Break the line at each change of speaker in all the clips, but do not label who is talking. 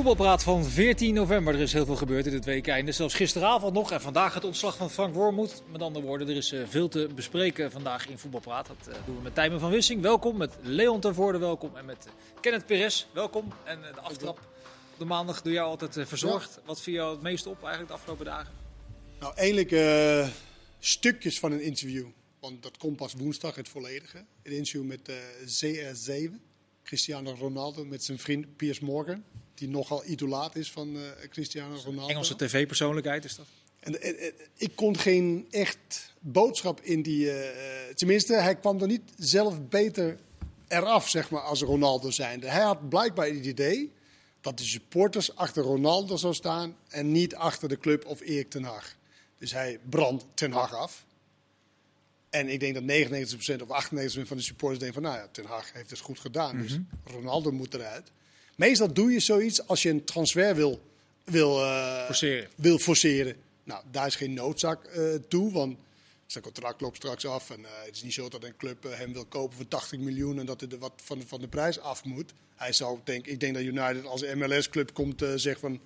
voetbalpraat van 14 november. Er is heel veel gebeurd in het weekende. Zelfs gisteravond nog. En vandaag het ontslag van Frank Wormoed. Met andere woorden, er is eh, veel te bespreken vandaag in voetbalpraat. Dat eh, doen we met Tijmen van Wissing. Welkom. Met Leon ten Voorde. Welkom. En met uh, Kenneth Perez. Welkom. En de aftrap op de maandag door jou altijd verzorgd. Wat viel jou het meest op eigenlijk de afgelopen dagen?
Nou, eigenlijk stukjes van een interview. Want dat komt pas woensdag, het volledige. Een interview met CR7. Cristiano Ronaldo met zijn vriend Piers Morgan die nogal idolaat is van uh, Cristiano Ronaldo.
Engelse tv-persoonlijkheid is dat?
En, en, ik kon geen echt boodschap in die. Uh, tenminste, hij kwam er niet zelf beter eraf, zeg maar, als Ronaldo zijnde. Hij had blijkbaar het idee dat de supporters achter Ronaldo zou staan en niet achter de club of Erik ten Hag. Dus hij brandt ten Hag af. En ik denk dat 99% of 98% van de supporters denken van, nou ja, ten Hag heeft het goed gedaan. Dus mhm. Ronaldo moet eruit. Meestal doe je zoiets als je een transfer wil, wil, uh,
forceren.
wil forceren. Nou, daar is geen noodzaak uh, toe, want zijn contract loopt straks af. En uh, het is niet zo dat een club hem wil kopen voor 80 miljoen en dat hij er wat van, van de prijs af moet. Hij zou, denk, ik denk dat United als MLS-club komt zeggen van,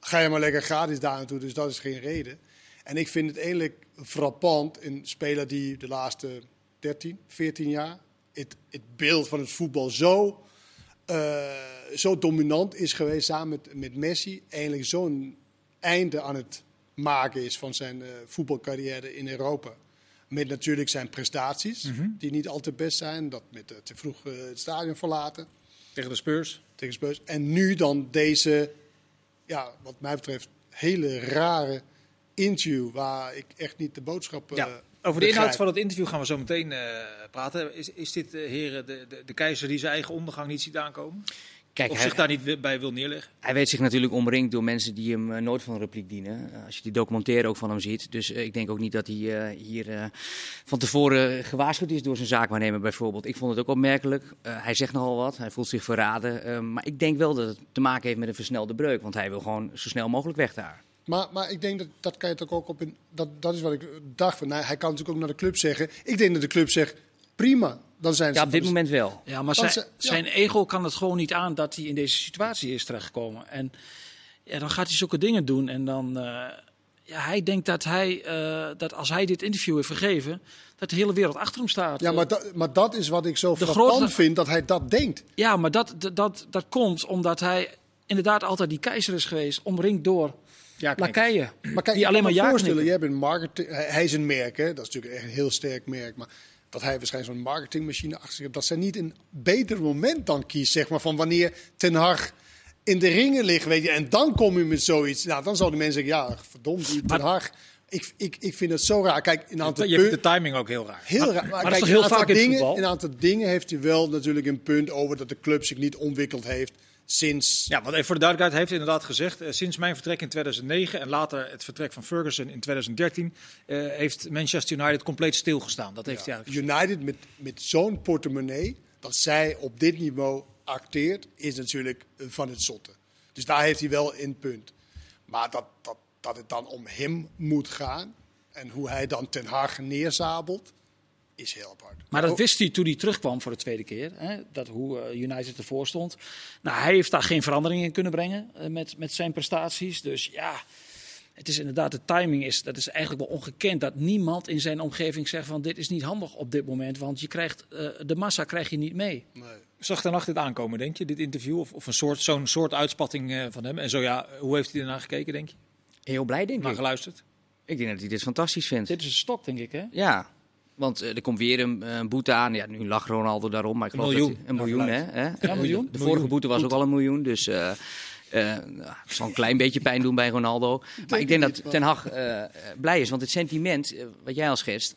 ga je maar lekker gratis daar naartoe. Dus dat is geen reden. En ik vind het eigenlijk frappant, een speler die de laatste 13, 14 jaar het, het beeld van het voetbal zo zo dominant is geweest samen met, met Messi. Eigenlijk zo'n einde aan het maken is van zijn uh, voetbalcarrière in Europa. Met natuurlijk zijn prestaties, mm -hmm. die niet altijd best zijn. Dat met uh, te vroeg het stadion verlaten.
Tegen de Spurs.
Tegen Spurs. En nu dan deze, ja, wat mij betreft, hele rare interview. Waar ik echt niet de boodschap. Ja.
Over de inhoud van het interview gaan we zo meteen uh, praten. Is, is dit, uh, heren, de, de, de, keizer die zijn eigen ondergang niet ziet aankomen? Kijk, of hij, zich daar niet bij wil neerleggen?
Hij weet zich natuurlijk omringd door mensen die hem uh, nooit van een repliek dienen. als je die documentaire ook van hem ziet. Dus ik denk ook niet dat hij hier van tevoren gewaarschuwd is door zijn zaakwaarnemer bijvoorbeeld. Ik vond het ook opmerkelijk. hij zegt nogal wat, hij voelt zich verraden. maar ik denk wel dat het te maken heeft met een versnelde breuk. Want hij wil gewoon zo snel mogelijk weg daar.
Maar, maar ik denk dat dat kan je toch ook op een. Dat, dat is wat ik dacht van. Nou, hij kan natuurlijk ook naar de club zeggen. Ik denk dat de club zegt: prima. Dan zijn ze
ja, op dit moment wel.
Ja, maar zijn, zijn ego kan het gewoon niet aan dat hij in deze situatie is terechtgekomen. En ja, dan gaat hij zulke dingen doen. En dan. Uh, ja, hij denkt dat, hij, uh, dat als hij dit interview heeft gegeven, dat de hele wereld achter hem staat.
Ja, maar, dat, maar dat is wat ik zo frappant vind, dat hij dat denkt.
Ja, maar dat, dat, dat, dat komt omdat hij inderdaad altijd die keizer is geweest, omringd door ja, lakeien. Maar kijk, die alleen maar ja voorstellen,
jij bent marketing, hij is een merk, hè? dat is natuurlijk echt een heel sterk merk. Maar dat hij waarschijnlijk zo'n marketingmachine achter zich heeft, dat zij niet een beter moment dan kiest, zeg maar, van wanneer Ten Hag in de ringen ligt, weet je, en dan kom je met zoiets. Nou, dan zouden mensen zeggen, ja, verdomd, Ten Hag. Ik, ik, ik vind het zo raar. Kijk,
een aantal je vindt de timing ook heel raar.
Heel raar. Maar, kijk, heel vaak dingen, in een aantal dingen heeft hij wel natuurlijk een punt over dat de club zich niet ontwikkeld heeft sinds...
Ja, want even voor de duidelijkheid, hij heeft inderdaad gezegd... Uh, sinds mijn vertrek in 2009 en later het vertrek van Ferguson in 2013... Uh, eh, heeft Manchester United compleet stilgestaan. Dat heeft
ja,
hij
United met, met zo'n portemonnee, dat zij op dit niveau acteert, is natuurlijk van het zotte. Dus daar heeft hij wel een punt. Maar dat, dat, dat het dan om hem moet gaan en hoe hij dan Ten Haag neerzabelt is heel apart.
Maar dat wist hij toen hij terugkwam voor de tweede keer. Hè, dat hoe uh, United ervoor stond. Nou, hij heeft daar geen verandering in kunnen brengen uh, met, met zijn prestaties. Dus ja, het is inderdaad, de timing is, dat is eigenlijk wel ongekend. Dat niemand in zijn omgeving zegt van dit is niet handig op dit moment. Want je krijgt, uh, de massa krijg je niet mee. Nee.
Zag nacht dit aankomen, denk je, dit interview? Of, of een soort, zo'n soort uitspatting van hem? En zo ja, hoe heeft hij ernaar gekeken, denk je?
Heel blij, denk
ik. Maar geluisterd?
Ik denk dat hij dit fantastisch vindt.
Dit is een stok, denk ik, hè?
Ja, want uh, er komt weer een, een, boete aan. Ja, nu lag Ronaldo daarom, maar ik geloof
een miljoen.
Dat een miljoen, hè? hè?
Ja, een miljoen.
De vorige boete was ook al een miljoen, dus uh, uh, het zal een klein beetje pijn doen bij Ronaldo. Maar ik denk dat Ten Hag blij is, want het sentiment, wat jij al schetst,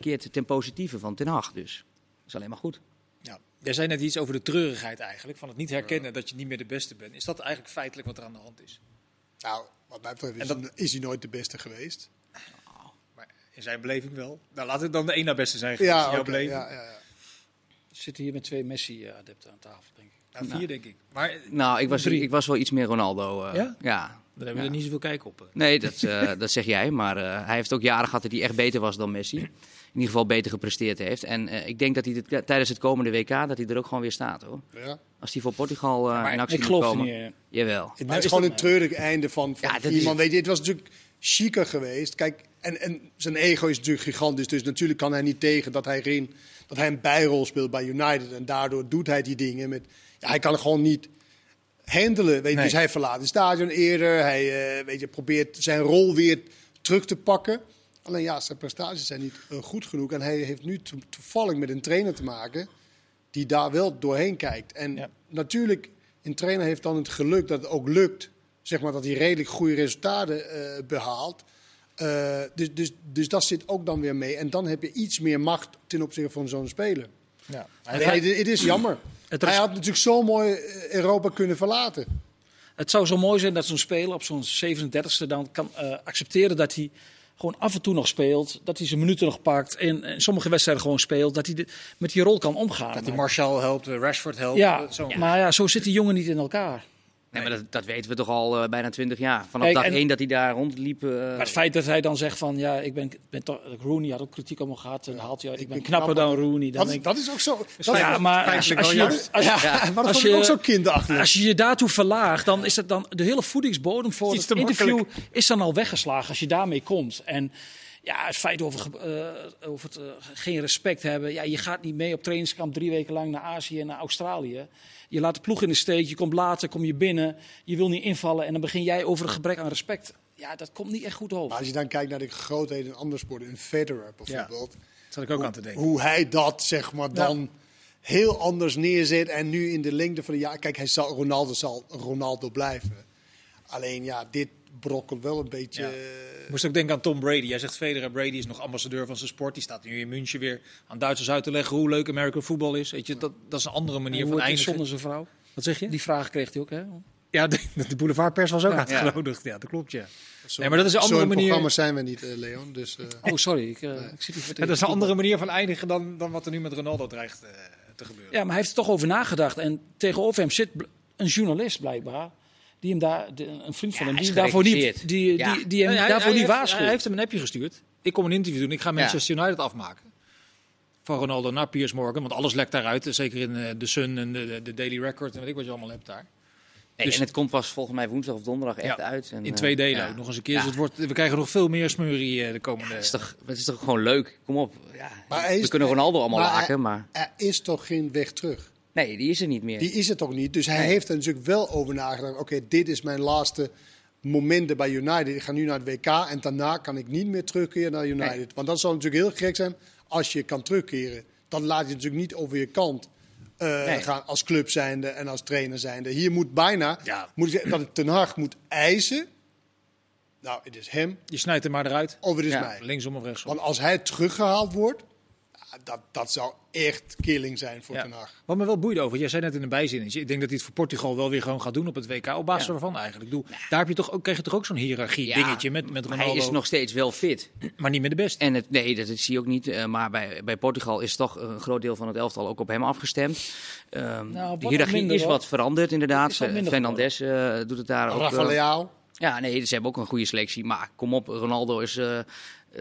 keert ten positieve van Ten Hag. Dus dat is alleen maar goed.
Ja. Jij zei net iets over de treurigheid eigenlijk, van het niet herkennen dat je niet meer de beste bent. Is dat eigenlijk feitelijk wat er aan de hand is?
Nou, wat mij betreft is, dat... is hij nooit de beste geweest.
In zijn beleving wel. Nou, laat het dan de één naar beste zijn geweest, ja, in jouw okay, beleving. Ja, ja, ja.
We zitten hier met twee Messi-adepten aan tafel, denk ik.
Nou, vier, denk ik. Maar,
nou, ik was, ik was wel iets meer Ronaldo. Uh, ja? ja?
Dan hebben we
Ja.
er niet zoveel kijk op.
Nee, dat, eh, dat zeg jij. Maar eh, hij heeft ook jaren gehad dat hij echt beter was dan Messi. In ieder geval beter gepresteerd heeft. En eh, ik denk dat hij dit- tijdens het komende WK dat hij er ook gewoon weer staat hoor.
Ja.
Als hij voor Portugal eh,
maar
in actie
Ik
moet
geloof
komen.
niet.
Jawel.
Maar het is gewoon een treurig einde van, van
Ja, dat is
iemand.
het.
Weet je, het was natuurlijk chiquer geweest. Kijk, en, en zijn ego is natuurlijk gigantisch. Dus natuurlijk kan hij niet tegen dat hij, geen, dat hij een bijrol speelt bij United. En daardoor doet hij die dingen. Met, ja, hij kan het gewoon niet handelen. Weet je.
Nee.
Dus hij verlaat het stadion eerder. Hij eh, weet je, probeert zijn rol weer terug te pakken. Alleen ja, zijn prestaties zijn niet eh, goed genoeg. En hij heeft nu to- toevallig met een trainer te maken die daar wel doorheen kijkt. En
Ja.
natuurlijk, een trainer heeft dan het geluk dat het ook lukt. Zeg maar dat hij redelijk goede resultaten eh, behaalt. Eh, dus, dus, dus dat zit ook dan weer mee. En dan heb je iets meer macht ten opzichte van zo'n speler.
Ja.
Het, het is jammer.
Het
hij had natuurlijk zo mooi eh, Europa kunnen verlaten.
Het zou zo mooi zijn dat zo'n speler op zo'n 37e dan kan eh, accepteren dat hij gewoon af en toe nog speelt. Dat hij zijn minuten nog pakt. En in sommige wedstrijden gewoon speelt. Dat hij de- met die rol kan omgaan.
Dat die
Maar-
Marshall helpt, Rashford helpt.
ja,
zo.
maar ja, zo zit die jongen niet in elkaar.
Nee, maar dat, dat weten we toch al eh, bijna twintig jaar. Vanaf
Kijk,
dag
en-
één dat hij daar rondliep. eh,
Maar het feit dat hij dan zegt van ja, ik ben, ben toch, Rooney had ook kritiek op me gehad en haalt hij uit, ik ben knapper dan. Rooney. Dan
Dat,
denk ik,
dat is ook zo. Dat
ja, maar als,
feitelijk
als
wel
je, als,
ja,
Ja.
maar dat
als
vond ik
je-
ook zo kinderachtig.
als je je daartoe verlaagt, dan is het dan de hele voedingsbodem voor het
te
interview
makkelijk.
is dan al weggeslagen als je daarmee komt. En ja, het feit over, eh, over het eh, geen respect hebben. Ja, je gaat niet mee op trainingskamp drie weken lang naar Azië en naar Australië. Je laat de ploeg in de steek, je komt later, kom je binnen, je wil niet invallen en dan begin jij over een gebrek aan respect. Ja, dat komt niet echt goed
Maar
over.
als je dan kijkt naar de grootheden in andere sporten, in Federer bijvoorbeeld.
Daar zat ik ook aan te denken.
Hoe hij dat zeg maar dan heel anders neerzet. En nu in de lengte van de jaar. Kijk, hij zal, Ronaldo zal Ronaldo blijven. Alleen ja, dit wel een beetje.
Ja.
eh,
Ik moest ook denken aan Tom Brady. Jij zegt Federer, Brady is nog ambassadeur van zijn sport. Die staat nu in München weer aan Duitsers uit te leggen hoe leuk American football is. Weet je, dat, dat is een andere manier
Hoe
van eindigen.
zonder zijn vrouw?
Wat zeg je?
Die vraag kreeg hij ook, hè?
Ja, de, de boulevardpers was ook
Ja.
uitgenodigd. Ja, dat klopt, ja.
zo-
Nee, maar dat is een andere
Zo'n
manier.
programma zijn we niet, eh, Leon. Dus, eh,
Oh, sorry, ik, ik zit hier
Ja, dat is een andere manier van eindigen dan, dan wat er nu met Ronaldo dreigt te gebeuren.
Ja, maar hij heeft er toch over nagedacht. En tegenover hem zit een journalist blijkbaar. Die hem daar, de- een vriend van
Ja,
hem, die hem daarvoor niet, die,
Ja.
die, die hem
Nee, hij-
daarvoor
hij
niet
heeft-
waarschuwt.
Hij heeft hem een appje gestuurd. Ik kom een interview doen. Ik ga Manchester United afmaken. Van Ronaldo naar Piers Morgan. Want alles lekt daaruit. Zeker in eh, de Sun en de, de Daily Record en weet ik wat je allemaal hebt daar.
nee,
dus-
en het komt pas volgens mij woensdag of donderdag echt
Ja,
uit. En,
In
eh,
twee delen
ja.
ook nog eens een keer.
Ja.
Dus het wordt, we krijgen nog veel meer smurrie eh, de komende...
Het is, toch, het is toch gewoon leuk? Kom op. Ja,
Maar hij is-
we kunnen Ronaldo allemaal
maar
laken, maar
er is toch geen weg terug.
Nee, die is er niet meer.
Die is het toch niet. Dus hij heeft er natuurlijk wel over nagedacht. Oké, dit is mijn laatste momenten bij United. Ik ga nu naar het WK en daarna kan ik niet meer terugkeren naar United.
Nee.
Want dat zou natuurlijk heel gek zijn als je kan terugkeren. Dan laat je natuurlijk niet over je kant eh,
Nee.
gaan als club zijnde en als trainer zijnde. Hier moet bijna,
Ja.
moet ik zeggen, dat het Ten Hag moet eisen. Nou, het is hem
Je snijdt er maar eruit.
of het is
Ja.
mij.
Linksom of rechtsom.
Want als hij teruggehaald wordt, dat, dat zou echt killing zijn voor
Ja.
Ten Hag.
Wat me wel boeide over, jij zei net in een bijzinnetje. Ik denk dat hij het voor Portugal wel weer gewoon gaat doen op het WK. Op basis
Ja.
waarvan eigenlijk? Ik bedoel, daar heb je toch ook, kreeg je toch ook zo'n hiërarchie
Ja,
dingetje met, met Ronaldo.
hij is nog steeds wel fit.
Maar niet meer de beste.
En het, nee, dat, zie je ook niet. eh, maar bij, bij Portugal is toch een groot deel van het elftal ook op hem afgestemd. Ehm,
wat
de hiërarchie
minder,
is
hoor.
wat veranderd, inderdaad. Fernandes eh, doet het daar ook.
Rafa
eh,
Leao.
ja, nee, ze hebben ook een goede selectie. Maar kom op, Ronaldo is eh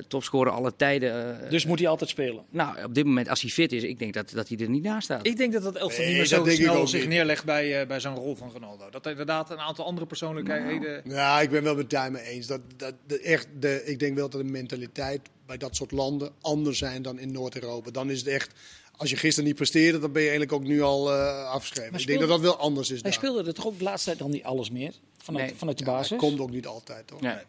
topscorer alle tijden. eh,
Dus moet hij altijd spelen.
nou, op dit moment, als hij fit is, ik denk dat, dat hij er niet naast staat.
Ik denk dat dat elftal
Nee,
niet meer zo snel zich
niet.
neerlegt bij, eh, bij zo'n rol van Ronaldo. Dat er inderdaad een aantal andere persoonlijkheden...
Ja, ik ben wel met Tijmen eens. Dat, dat, de, echt de, ik denk wel dat de mentaliteit bij dat soort landen anders zijn dan in Noord-Europa. Dan is het echt, als je gisteren niet presteerde, dan ben je eigenlijk ook nu al eh, afgeschreven. Ik denk dat dat wel anders is
Hij
daar.
speelde er toch ook de laatste tijd dan niet alles meer? Vanuit,
Nee.
vanuit de
Ja,
basis?
dat komt ook niet altijd, toch?
Ja.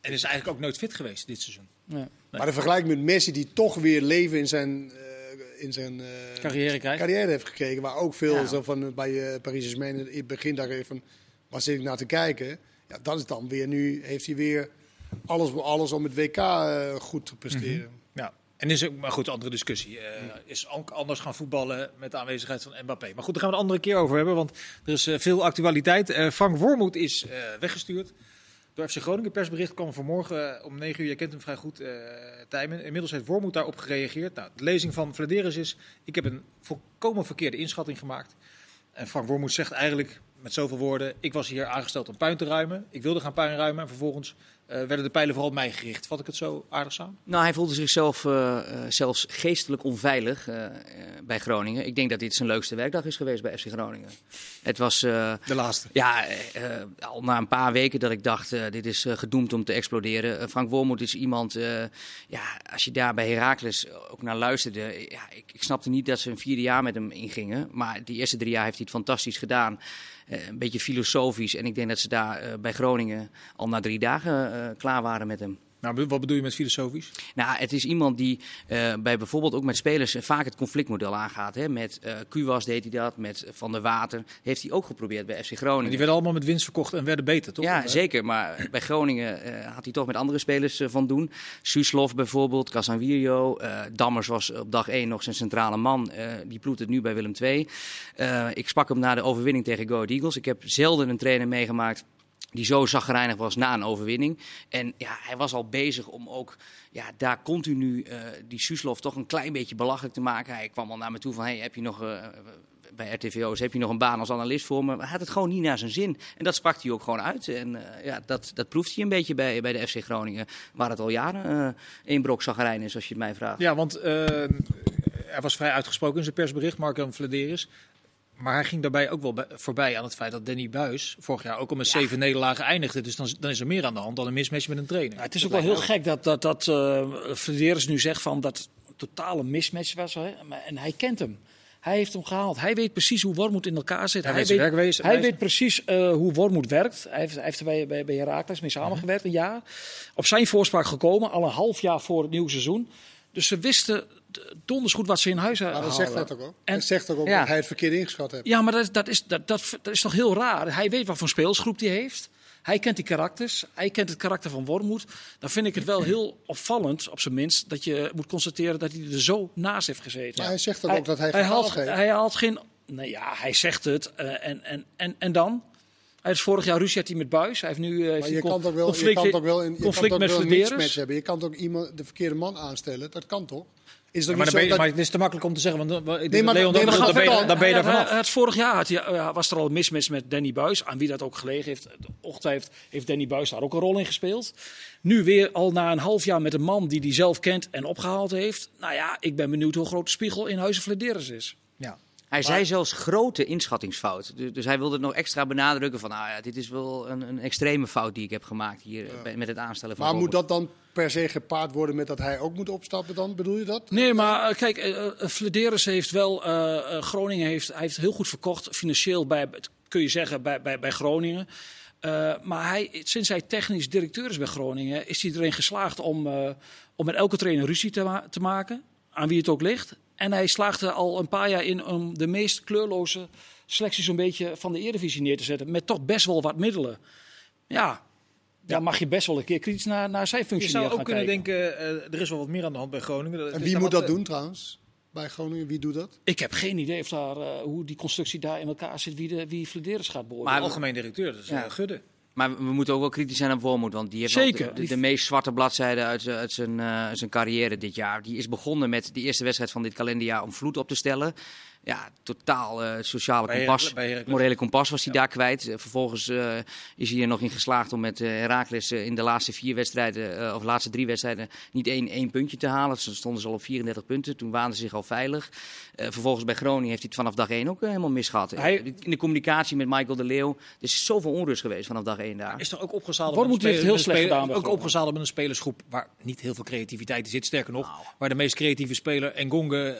En is eigenlijk ook nooit fit geweest dit seizoen.
Ja.
Maar de vergelijking met Messi, die toch weer leven in zijn, eh, in zijn eh,
Carrière krijgt.
carrière heeft gekregen. Waar ook veel
Ja.
zo van, eh, bij uh, Paris Saint-Germain in het begin daar even, waar zit ik naar te kijken? Ja, dat is dan weer nu, heeft hij weer alles alles om het WK eh, goed te presteren.
Ja. En is ook, maar goed, andere discussie. eh, Is ook anders gaan voetballen met de aanwezigheid van Mbappé. Maar goed, daar gaan we het een andere keer over hebben, want er is eh, veel actualiteit. Eh, Frank Wormoed is eh, weggestuurd. Door FC Groningen persbericht kwam vanmorgen eh, om 9 uur. Jij kent hem vrij goed, eh Tijmen. Inmiddels heeft Wormoed daarop gereageerd. Nou, de lezing van Vladeris is: Ik heb een volkomen verkeerde inschatting gemaakt. En Frank Wormoed zegt eigenlijk met zoveel woorden. Ik was hier aangesteld om puin te ruimen. Ik wilde gaan puin ruimen en vervolgens uh, werden de pijlen vooral op mij gericht. Vat ik het zo aardig samen?
Nou, hij voelde zichzelf uh, zelfs geestelijk onveilig uh, bij Groningen. Ik denk dat dit zijn leukste werkdag is geweest bij FC Groningen. Het was...
de laatste?
Ja, al na een paar weken dat ik dacht, dit is gedoemd om te exploderen. Frank Wormoed is iemand, ja, als je daar bij Heracles ook naar luisterde... Ja, ik, ik snapte niet dat ze een vierde jaar met hem ingingen. Maar die eerste drie jaar heeft hij het fantastisch gedaan. Eh, een beetje filosofisch. En ik denk dat ze daar eh, bij Groningen al na drie dagen eh, klaar waren met hem.
Nou, wat bedoel je met filosofisch?
Nou, het is iemand die uh, bij bijvoorbeeld ook met spelers vaak het conflictmodel aangaat. Hè. Met uh, Kuwas deed hij dat, met Van der Water heeft hij ook geprobeerd bij FC Groningen.
die werden allemaal met winst verkocht en werden beter, toch?
Ja, zeker. Maar bij Groningen had hij toch met andere spelers van doen. Suslov bijvoorbeeld, Casanvirio. Dammers was op dag 1 nog zijn centrale man. die ploet het nu bij Willem II. ik sprak hem na de overwinning tegen Go Eagles. Ik heb zelden een trainer meegemaakt die zo zagrijnig was na een overwinning. En ja, hij was al bezig om ook ja, daar continu uh, die Suslov toch een klein beetje belachelijk te maken. Hij kwam al naar me toe van, hey, heb je nog... Uh, bij RTVO's heb je nog een baan als analist voor me. Maar hij had het gewoon niet naar zijn zin. En dat sprak hij ook gewoon uit. En uh, ja, dat, dat proeft hij een beetje bij, bij de FC Groningen. Waar het al jaren één brok zagrijn is, als je het mij vraagt.
Ja, want hij was vrij uitgesproken in zijn persbericht, Mark-Jan Vladeris. Maar hij ging daarbij ook wel bij, voorbij aan het feit dat Danny Buis vorig jaar ook al met ja. zeven nederlagen eindigde. Dus dan, dan, is er meer aan de hand dan een mismatch met een trainer.
Ja, het is ook wel heel gek dat, dat, dat uh, nu zegt van dat het totale mismatch was. Hè? En hij kent hem. Hij heeft hem gehaald. Hij weet precies hoe Wormoed in elkaar zit.
Hij,
hij
weet,
werkwezen, hij weet precies uh, hoe Wormoed werkt. Hij heeft, hij heeft er bij, bij, bij Herakles mee samengewerkt een jaar. Op zijn voorspraak gekomen, al een half jaar voor het nieuwe seizoen. Dus ze wisten donders goed wat ze in huis hebben.
Maar dat zegt hij toch ook? En, hij zegt ook ja. dat hij het verkeerd ingeschat heeft?
Ja, maar dat, dat, is, dat, dat, dat is toch heel raar. Hij weet wat voor speelsgroep hij heeft. Hij kent die karakters. Hij kent het karakter van Wormoed. Dan vind ik het wel heel opvallend, op zijn minst, dat je moet constateren dat hij er zo naast heeft gezeten.
Maar hij zegt ook, ook dat hij,
hij haalt, hij haalt geen. Nou ja, hij zegt het. Uh, en, en, en, en dan? Hij is vorig jaar ruzie had hij met Buis. Hij heeft nu uh,
maar je kan toch wel,
conflict,
je kan toch wel in, je
conflict
kan
met
wel een hebben. Je kan toch iemand de verkeerde man aanstellen. Dat kan toch?
Is ja, maar, dan ben je, dat... maar het is te makkelijk om te zeggen, want dan, nee, maar, Leon, nee, maar dan, ben je, dan ben je daar vanaf.
Het vorig jaar had uh, was er al een mismatch met Danny Buis, aan wie dat ook gelegen heeft. Ochtend heeft, heeft Danny Buis daar ook een rol in gespeeld. Nu weer al na een half jaar met een man die hij zelf kent en opgehaald heeft. Nou ja, ik ben benieuwd hoe groot de spiegel in Huizen Flederis is.
Ja. Hij zei zelfs grote inschattingsfout. Dus, dus, hij wilde het nog extra benadrukken van, nou ja, dit is wel een, een extreme fout die ik heb gemaakt hier ja. bij, met het aanstellen van.
Maar moet dat dan per se gepaard worden met dat hij ook moet opstappen dan? Bedoel je dat?
Nee, maar uh, kijk, uh, Flederis heeft wel, uh, Groningen heeft, hij heeft heel goed verkocht financieel bij, kun je zeggen, bij, bij, bij Groningen. maar hij, sinds hij technisch directeur is bij Groningen, is hij erin geslaagd om, om met elke trainer ruzie te, ma te maken, aan wie het ook ligt. En hij slaagde al een paar jaar in om de meest kleurloze selecties een beetje van de Eredivisie neer te zetten. Met toch best wel wat middelen. Ja, daar mag je best wel een keer kritisch naar, naar zijn functie
Je zou ook kunnen
kijken.
denken, uh, er is wel wat meer aan de hand bij Groningen.
En wie moet dat doen trouwens? Bij Groningen, wie doet dat?
Ik heb geen idee of daar, uh, hoe die constructie daar in elkaar zit, wie, de, wie Flederis gaat beoordelen.
Maar algemeen directeur, dat is ja. Gudde.
Maar we moeten ook wel kritisch zijn op Wormoed, want die heeft
Zeker.
De, de, de, meest zwarte bladzijde uit, uit zijn, uh, zijn carrière dit jaar. Die is begonnen met de eerste wedstrijd van dit kalenderjaar om vloed op te stellen. Ja, totaal uh, sociale
bij
kompas,
Her
morele kompas was hij ja. daar kwijt. Uh, vervolgens uh, is hij er nog in geslaagd om met Herakles in de laatste vier wedstrijden, of laatste drie wedstrijden, niet één, één puntje te halen. Ze stonden ze al op 34 punten, toen waanden ze zich al veilig. vervolgens bij Groningen heeft hij het vanaf dag één ook helemaal misgehad.
Hij...
In de communicatie met Michael de Leeuw, er is zoveel onrust geweest vanaf dag één daar.
Is er ook opgezadeld
heel slecht gedaan.
Ook opgezadeld met een spelersgroep waar niet heel veel creativiteit in zit. Sterker nog, nou. waar de meest creatieve speler Engonge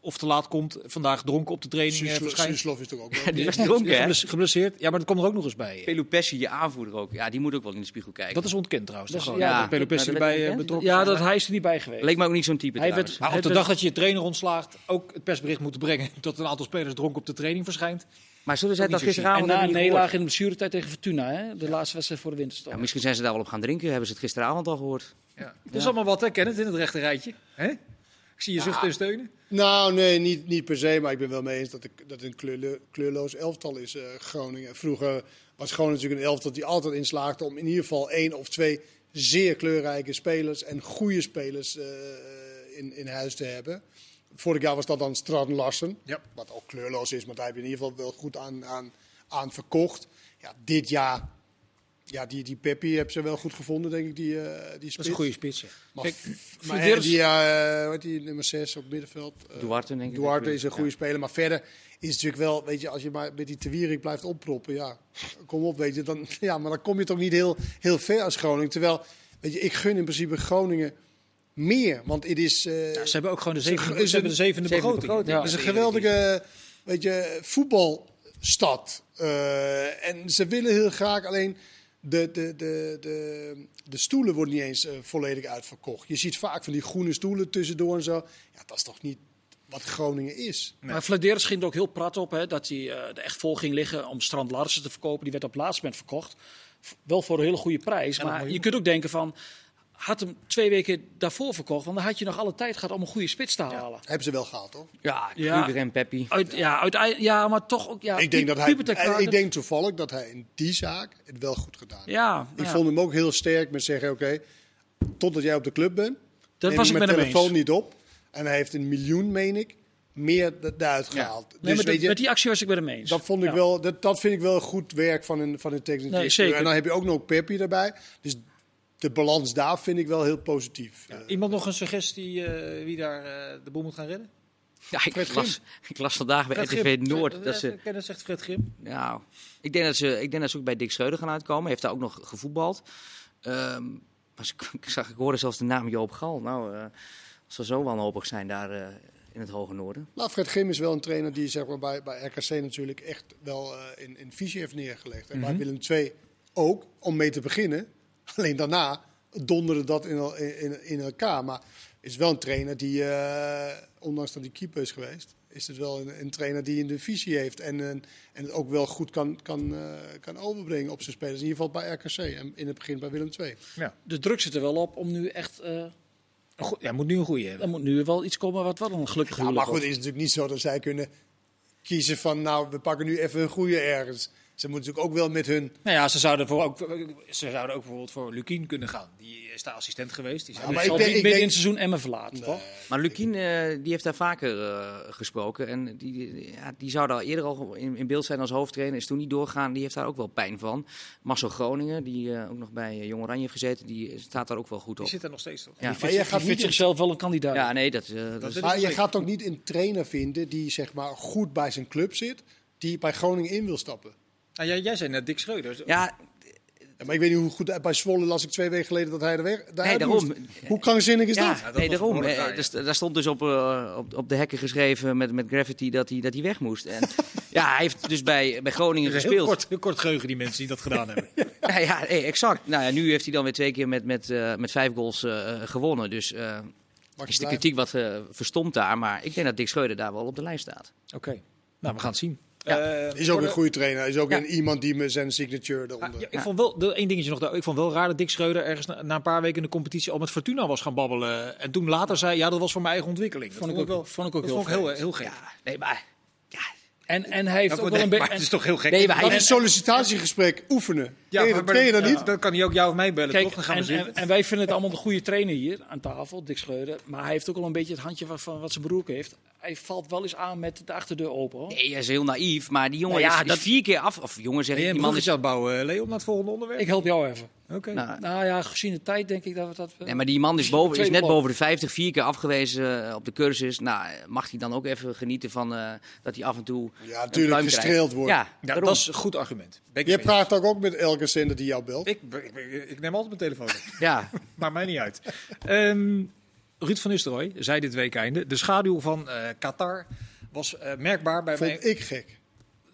of te laat komt. Vandaag dronken op de training verschijnt.
Suslov is toch ook wel.
Ja, die was dronken, hè?
Geblesseerd. Ja, maar dat komt er ook nog eens bij.
Pelupessi, je aanvoerder ook. Ja, die moet ook wel in de spiegel kijken.
Dat is ontkend trouwens.
Dat is, ja,
ja, Pelupessi erbij betrokken.
Ja, dat hij is er niet bij geweest.
Leek me ook niet zo'n type
hij
werd,
maar op de dag dat je je trainer ontslaagt, ook het persbericht moeten brengen dat een aantal spelers dronken op de training verschijnt.
Maar zullen zij dat gisteravond
En na een nederlaag in de blessuretijd tegen Fortuna, hè? de laatste wedstrijd voor de winterstop.
Ja, misschien zijn ze daar wel op gaan drinken. Hebben ze het gisteravond al gehoord.
Ja. Dat is allemaal wat, hè, Kenneth, in het rechte rijtje. Hè? Ik zie je zucht en steunen.
Nou, nee, niet, niet per se. Maar ik ben wel mee eens dat, ik, dat het een kleurlo, kleurloos elftal is, uh, Groningen. Vroeger was Groningen natuurlijk een elftal die altijd inslaagde om in ieder geval één of twee zeer kleurrijke spelers en goede spelers uh, in, in huis te hebben. Vorig jaar was dat dan Straten Larsen.
Ja.
Wat ook kleurloos is, maar daar heb je in ieder geval wel goed aan, aan, aan verkocht. Ja, dit jaar, ja, die, die Peppi hebben ze wel goed gevonden, denk ik, die, eh die
Dat is
spits.
een goede spits. ja.
Maar,
Kijk,
maar
Flederis-
die, eh, die nummer 6 op middenveld? Eh,
Duarte, denk ik.
Duarte is een goede
Ja.
speler, maar verder is het natuurlijk wel, weet je, als je maar met die Tewierik blijft opproppen, ja, kom op, weet je, dan, ja, maar dan kom je toch niet heel, heel ver als Groningen. Terwijl, weet je, ik gun in principe Groningen meer, want het is, eh,
ja, ze hebben ook gewoon de
Ze-
zevende, ze hebben de zevende
zevende
begroting.
begroting.
Ja.
het is een geweldige, weet je, voetbalstad. Eh, en ze willen heel graag, alleen de, de, de, de, de stoelen worden niet eens eh, volledig uitverkocht. Je ziet vaak van die groene stoelen tussendoor en zo. Ja, dat is toch niet wat Groningen is.
Maar Vladeris ging er ook heel prat op hè, dat hij eh, er echt vol ging liggen om Strand Larsen te verkopen. Die werd op het laatste moment verkocht. Wel voor een hele goede prijs. maar je kunt ook denken van, had hem twee weken daarvoor verkocht. Want dan had je nog alle tijd gehad om een goede spits te halen.
Hebben ze wel gehad, hoor.
Ja,
Ja.
Kruger en Peppi.
Uit, ja, uiteindelijk, ja, maar toch ook. Ja,
ik, denk dat hij,
kwaad-
ik denk toevallig dat hij in die zaak het wel goed gedaan heeft.
Ja,
Ik
ja.
vond hem ook heel sterk met zeggen, oké, totdat jij op de club bent,
dat was ik
mijn
met hem eens.
telefoon niet op. En hij heeft een miljoen, meen ik, meer daaruit gehaald.
Nee,
dus
dat-
je,
met die actie was ik met hem eens.
dat, vond ik
Ja.
wel, dat, dat vind ik wel goed werk van een, van een technisch
Nee,
directeur.
zeker.
En dan heb je ook nog Peppi erbij. Dus de balans daar vind ik wel heel positief.
Iemand nog een suggestie eh, wie daar eh, de boel moet gaan redden?
Ja, ik,
Fred
las, ik las vandaag bij
Fred
RTV
Grim.
Noord
Eh,
dat ze...
Kennis zegt Fred Grim.
Nou, ik denk dat ze, ik denk dat ze ook bij Dick Schreuder gaan uitkomen. Hij heeft daar ook nog gevoetbald. Ehm, maar ik, ik, zag, ik hoorde zelfs de naam Joop Gal. Nou, eh als ze zo wanhopig zijn daar eh, in het hoge noorden.
Nou, Fred Grim is wel een trainer die zeg maar, bij, bij RKC natuurlijk echt wel eh, in, in visie heeft neergelegd. En bij Willem II ook, om mee te beginnen. Alleen daarna donderde dat in, in, in elkaar. Maar is wel een trainer die, eh, ondanks dat hij keeper is geweest, is het wel een, een trainer die in de visie heeft. En, en, en het ook wel goed kan, kan, eh, kan overbrengen op zijn spelers. In ieder geval bij RKC en in het begin bij Willem II.
De druk zit er wel op om nu echt. eh
Een goe- Ja, moet nu een goede
er
hebben.
moet nu wel iets komen wat wel een gelukkig
Ja, maar goed, het is natuurlijk niet zo dat zij kunnen kiezen van, nou, we pakken nu even een goede ergens. Ze moeten natuurlijk ook wel met hun
Nou ja, ze zouden, voor ook, ze zouden ook bijvoorbeeld voor Lukien kunnen gaan. Die is daar assistent geweest. Die
Ja, ik denk-
niet
ik
midden in
denk-
het seizoen Emmen verlaten, toch?
Maar Lukien eh, die heeft daar vaker eh, gesproken. En die, die- ja, die zou daar eerder al in, in beeld zijn als hoofdtrainer. Is toen niet doorgegaan. Die heeft daar ook wel pijn van. Marcel Groningen, die eh, ook nog bij Jong Oranje heeft gezeten. Die staat daar ook wel goed
die
op.
zit er nog steeds toch?
Ja.
Maar jij gaat
Die vindt zichzelf wel een kandidaat.
Ja, nee, dat, eh, dat
Dat
is...
is-
Maar je gaat ook niet een trainer vinden die zeg maar goed bij zijn club zit, die bij Groningen in wil stappen.
Nou, jij, jij zei net Dick Schreuder.
Ja,
Ja, maar ik weet niet hoe goed bij Zwolle las ik twee weken geleden dat hij er weg. daar
Nee, daarom.
moest. Hoe krankzinnig is
ja,
dat?
dat
nee, daarom. Eh, dus, daar stond dus op, eh, op, op de hekken geschreven met, met graffiti dat hij, dat hij weg moest. En, ja, hij heeft dus bij, bij Groningen
Het is een heel
gespeeld.
kort, heel kort geheugen die mensen die dat gedaan hebben.
Ja, ja exact. Nou ja, nu heeft hij dan weer twee keer met, met, eh, met vijf goals eh, gewonnen. Dus eh,
Mag
is de kritiek wat verstomd daar. Maar ik denk dat Dick Schreuder daar wel op de lijst staat.
Oké, nou we gaan het zien.
Ja.
Eh,
Is ook een
de-
goede trainer. Is ook
Ja.
een, iemand die met zijn signature
Ah,
eronder.
ja, ik vond wel, de, één dingetje nog, daar- ik vond wel raar dat Dick Schreuder ergens na, na een paar weken in de competitie al met Fortuna was gaan babbelen. En toen later zei, ja dat was voor mijn eigen ontwikkeling. Dat
Vond ik ook-
wel,
vond ik ook
dat
heel
vond ik heel,
vreemd.
heel gek.
Ja, nee, maar...
En, en hij heeft
Ja,
ook
nee,
wel een
maar
beetje.
het is toch heel gek.
Nee, maar
Dat
hij-
is een sollicitatiegesprek oefenen.
ja, maar-
dat, ken je
ja,
niet?
Dan kan hij ook jou of mij bellen,
Kijk,
toch? Dan gaan we
en,
zitten.
en, en wij vinden het allemaal een goede trainer hier aan tafel, Dick Schreuder. Maar hij heeft ook al een beetje het handje van, van wat zijn broer heeft. Hij valt wel eens aan met de achterdeur open. Hoor.
Nee, hij is heel naïef. Maar die jongen
Nou ja,
is, is
dat-
vier keer af... Of jongen zeg ik, die man is...
bruggetje aan het bouwen, Leon, naar het volgende onderwerp?
Ik help jou even.
Oké.
Nou,
Nou ja, gezien de tijd denk ik dat we dat.
Nee, maar die man is, boven, is net boven de 50, vier keer afgewezen eh, op de cursus. Nou, mag hij dan ook even genieten van eh, dat hij af en toe.
Ja, natuurlijk gestreeld wordt.
Ja,
dat is een goed argument. Ben
Je praat ook, ook met elke zender die jou belt.
ik, ik, ik neem altijd mijn telefoon. op.
Ja,
Maakt mij niet uit. Ehm, Ruud van Nistelrooy zei dit week einde. De schaduw van eh, Qatar was eh, merkbaar bij mij.
Vond ik gek.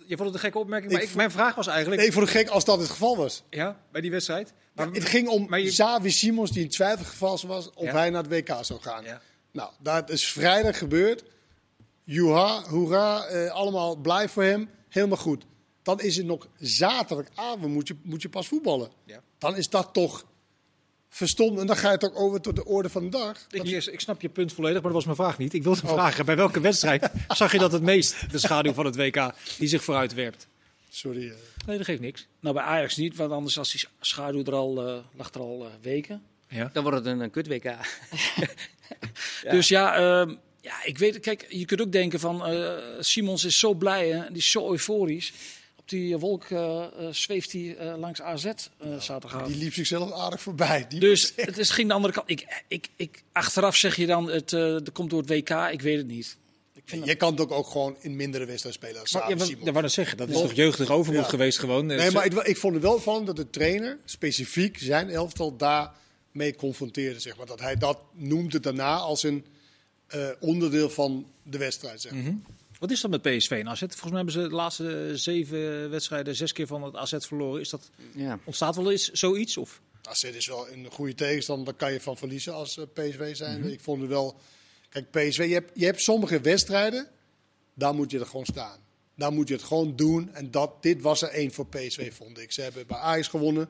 Je vond het een gekke opmerking, maar
Ik
mijn vraag was eigenlijk...
Nee, ik vond het gek als dat het geval was.
Ja, bij die wedstrijd. Maar,
Het ging om
maar je-
Xavi Simons die in twijfelgeval was of hij naar het WK zou gaan. Nou, dat is vrijdag gebeurd. Juha, hoera, eh, allemaal blij voor hem. Helemaal goed. Dan is het nog zaterdagavond moet je, moet je pas voetballen.
Ja.
Dan is dat toch verstomd. En dan ga je toch over tot de orde van de dag.
Ik, ik snap je punt volledig, maar dat was mijn vraag niet. Ik wilde vragen, bij welke wedstrijd zag je dat het meest, de schaduw van het WK, die zich vooruit werpt?
Sorry. eh.
Nee, dat geeft niks.
Nou, bij Ajax niet, want anders als die schaduw er al, eh, lag er al eh, weken.
Ja.
dan wordt het een, een kut WK.
Dus ja, ehm, ja, ik weet, kijk, je kunt ook denken van, eh, Simons is zo blij, hè, die is zo euforisch. Op die wolk eh, eh, zweeft hij eh, langs AZ eh zaterdagavond.
Die liep zichzelf aardig voorbij. Die
Dus het is ging de andere kant. Ik, ik, ik, achteraf zeg je dan, het uh, dat komt door het WK. Ik weet het niet. Ik vind
je kan het ook, ook gewoon in mindere wedstrijden spelen als
Maar, ja, wat- zeggen. Dat is toch jeugdig overmoed
Ja.
geweest gewoon.
Nee, maar ik, ik vond het wel opvallend dat de trainer specifiek zijn elftal daarmee confronteerde. Zeg maar. Dat hij dat noemde daarna als een eh, onderdeel van de wedstrijd. Zeg. maar.
Wat is dat met PSV en AZ? Volgens mij hebben ze de laatste zeven wedstrijden zes keer van het AZ verloren. Is dat,
Ja.
ontstaat wel eens zoiets? Of?
AZ is wel een goede tegenstander, daar kan je van verliezen als eh, PSV zijn. Ik vond het wel... Kijk, PSV, je hebt, je hebt sommige wedstrijden, daar moet je er gewoon staan. Daar moet je het gewoon doen. En dat, dit was er één voor PSV, vond ik. Ze hebben bij Ajax gewonnen.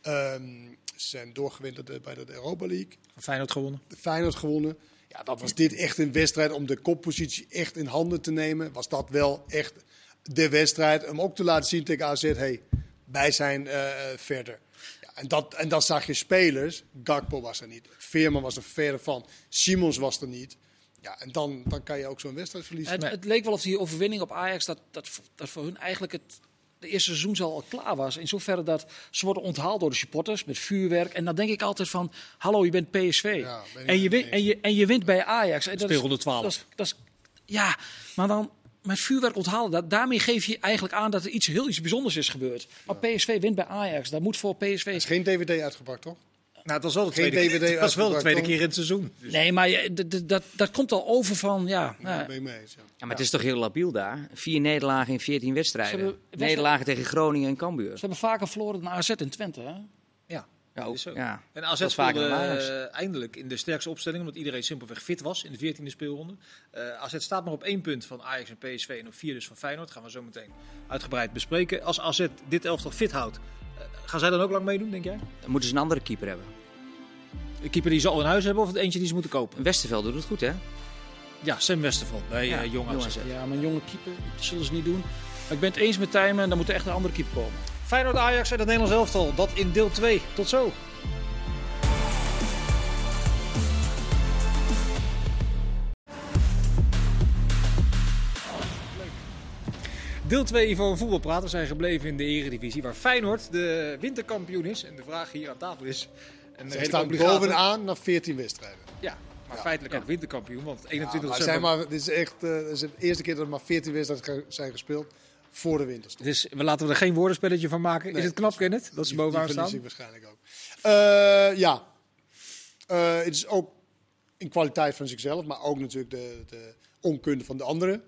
Ehm, ze zijn doorgewinterd bij de Europa League.
Feyenoord gewonnen.
de Feyenoord gewonnen. Ja, dat was dit echt een wedstrijd om de koppositie echt in handen te nemen. Was dat wel echt de wedstrijd om ook te laten zien tegen AZ, hey, wij zijn eh, eh, verder. En, dat, en dan zag je spelers, Gakpo was er niet, Veerman was er verder van, Simons was er niet. Ja, en dan, dan kan je ook zo'n wedstrijd verliezen.
Het, het leek wel of die overwinning op Ajax, dat, dat, dat voor hun eigenlijk het de eerste seizoen al klaar was. In zoverre dat ze worden onthaald door de supporters met vuurwerk. En dan denk ik altijd van, hallo, je bent PSV.
Ja, ben ik
en, je en, je, en je wint bij Ajax. En dat is-
Speelronde 12.
Dat is, dat is, ja, maar dan met vuurwerk onthalen, dat, daarmee geef je eigenlijk aan dat er iets heel iets bijzonders is gebeurd. Maar PSV wint bij Ajax. Dat moet voor PSV...
Er is geen DVD uitgepakt, toch?
Nou, dat was wel de
Geen
tweede,
DVD
keer, was wel de
uitgebracht,
tweede keer in het seizoen. Dus
Nee, maar dat, dat komt al over van, ja...
Ja,
ja.
ben je mee eens. Ja.
Ja, maar het is toch heel labiel daar? Vier nederlagen in 14 wedstrijden.
Hebben
Nederlagen tegen Groningen en Cambuur.
Ze hebben vaker verloren dan AZ en Twente, hè?
Ja,
ook, ja.
En AZ speelde eh, eindelijk in de sterkste opstelling, omdat iedereen simpelweg fit was in de 14e speelronde. Eh AZ staat nog op één punt van Ajax en PSV en op vier dus van Feyenoord. gaan we zo meteen uitgebreid bespreken. Als AZ dit elftal fit houdt, eh, gaan zij dan ook lang meedoen, denk jij?
Dan moeten ze een andere keeper hebben.
Een keeper die ze al in huis hebben of het eentje die ze moeten kopen?
Westerveld doet het goed, hè?
Ja, Sam Westerveld bij
Ja,
eh, Jong. AZ.
Ja, maar een jonge keeper, dat zullen ze niet doen. Maar ik ben het eens met Tijmen, dan moet er echt een andere keeper komen.
Feyenoord Ajax en het Nederlands elftal, dat in deel 2. Tot zo. Deel 2 van Voetbalpraten zijn gebleven in de Eredivisie, waar Feyenoord de winterkampioen is. En de vraag hier aan tafel is...
Ze
redelijk
staan
obligate-
bovenaan na 14 wedstrijden.
Ja, maar
Ja.
feitelijk ook winterkampioen, want 21
Ja, maar
december...
zijn maar, dit is echt eh, dit is de eerste keer dat er maar 14 wedstrijden zijn gespeeld voor de winterstop.
Dus we laten we er geen woordenspelletje van maken.
Nee,
is het knap, Kenneth, dat ze bovenaan staan?
ik waarschijnlijk ook. Eh, ja, Eh, het is ook in kwaliteit van zichzelf, maar ook natuurlijk de, de onkunde van de anderen.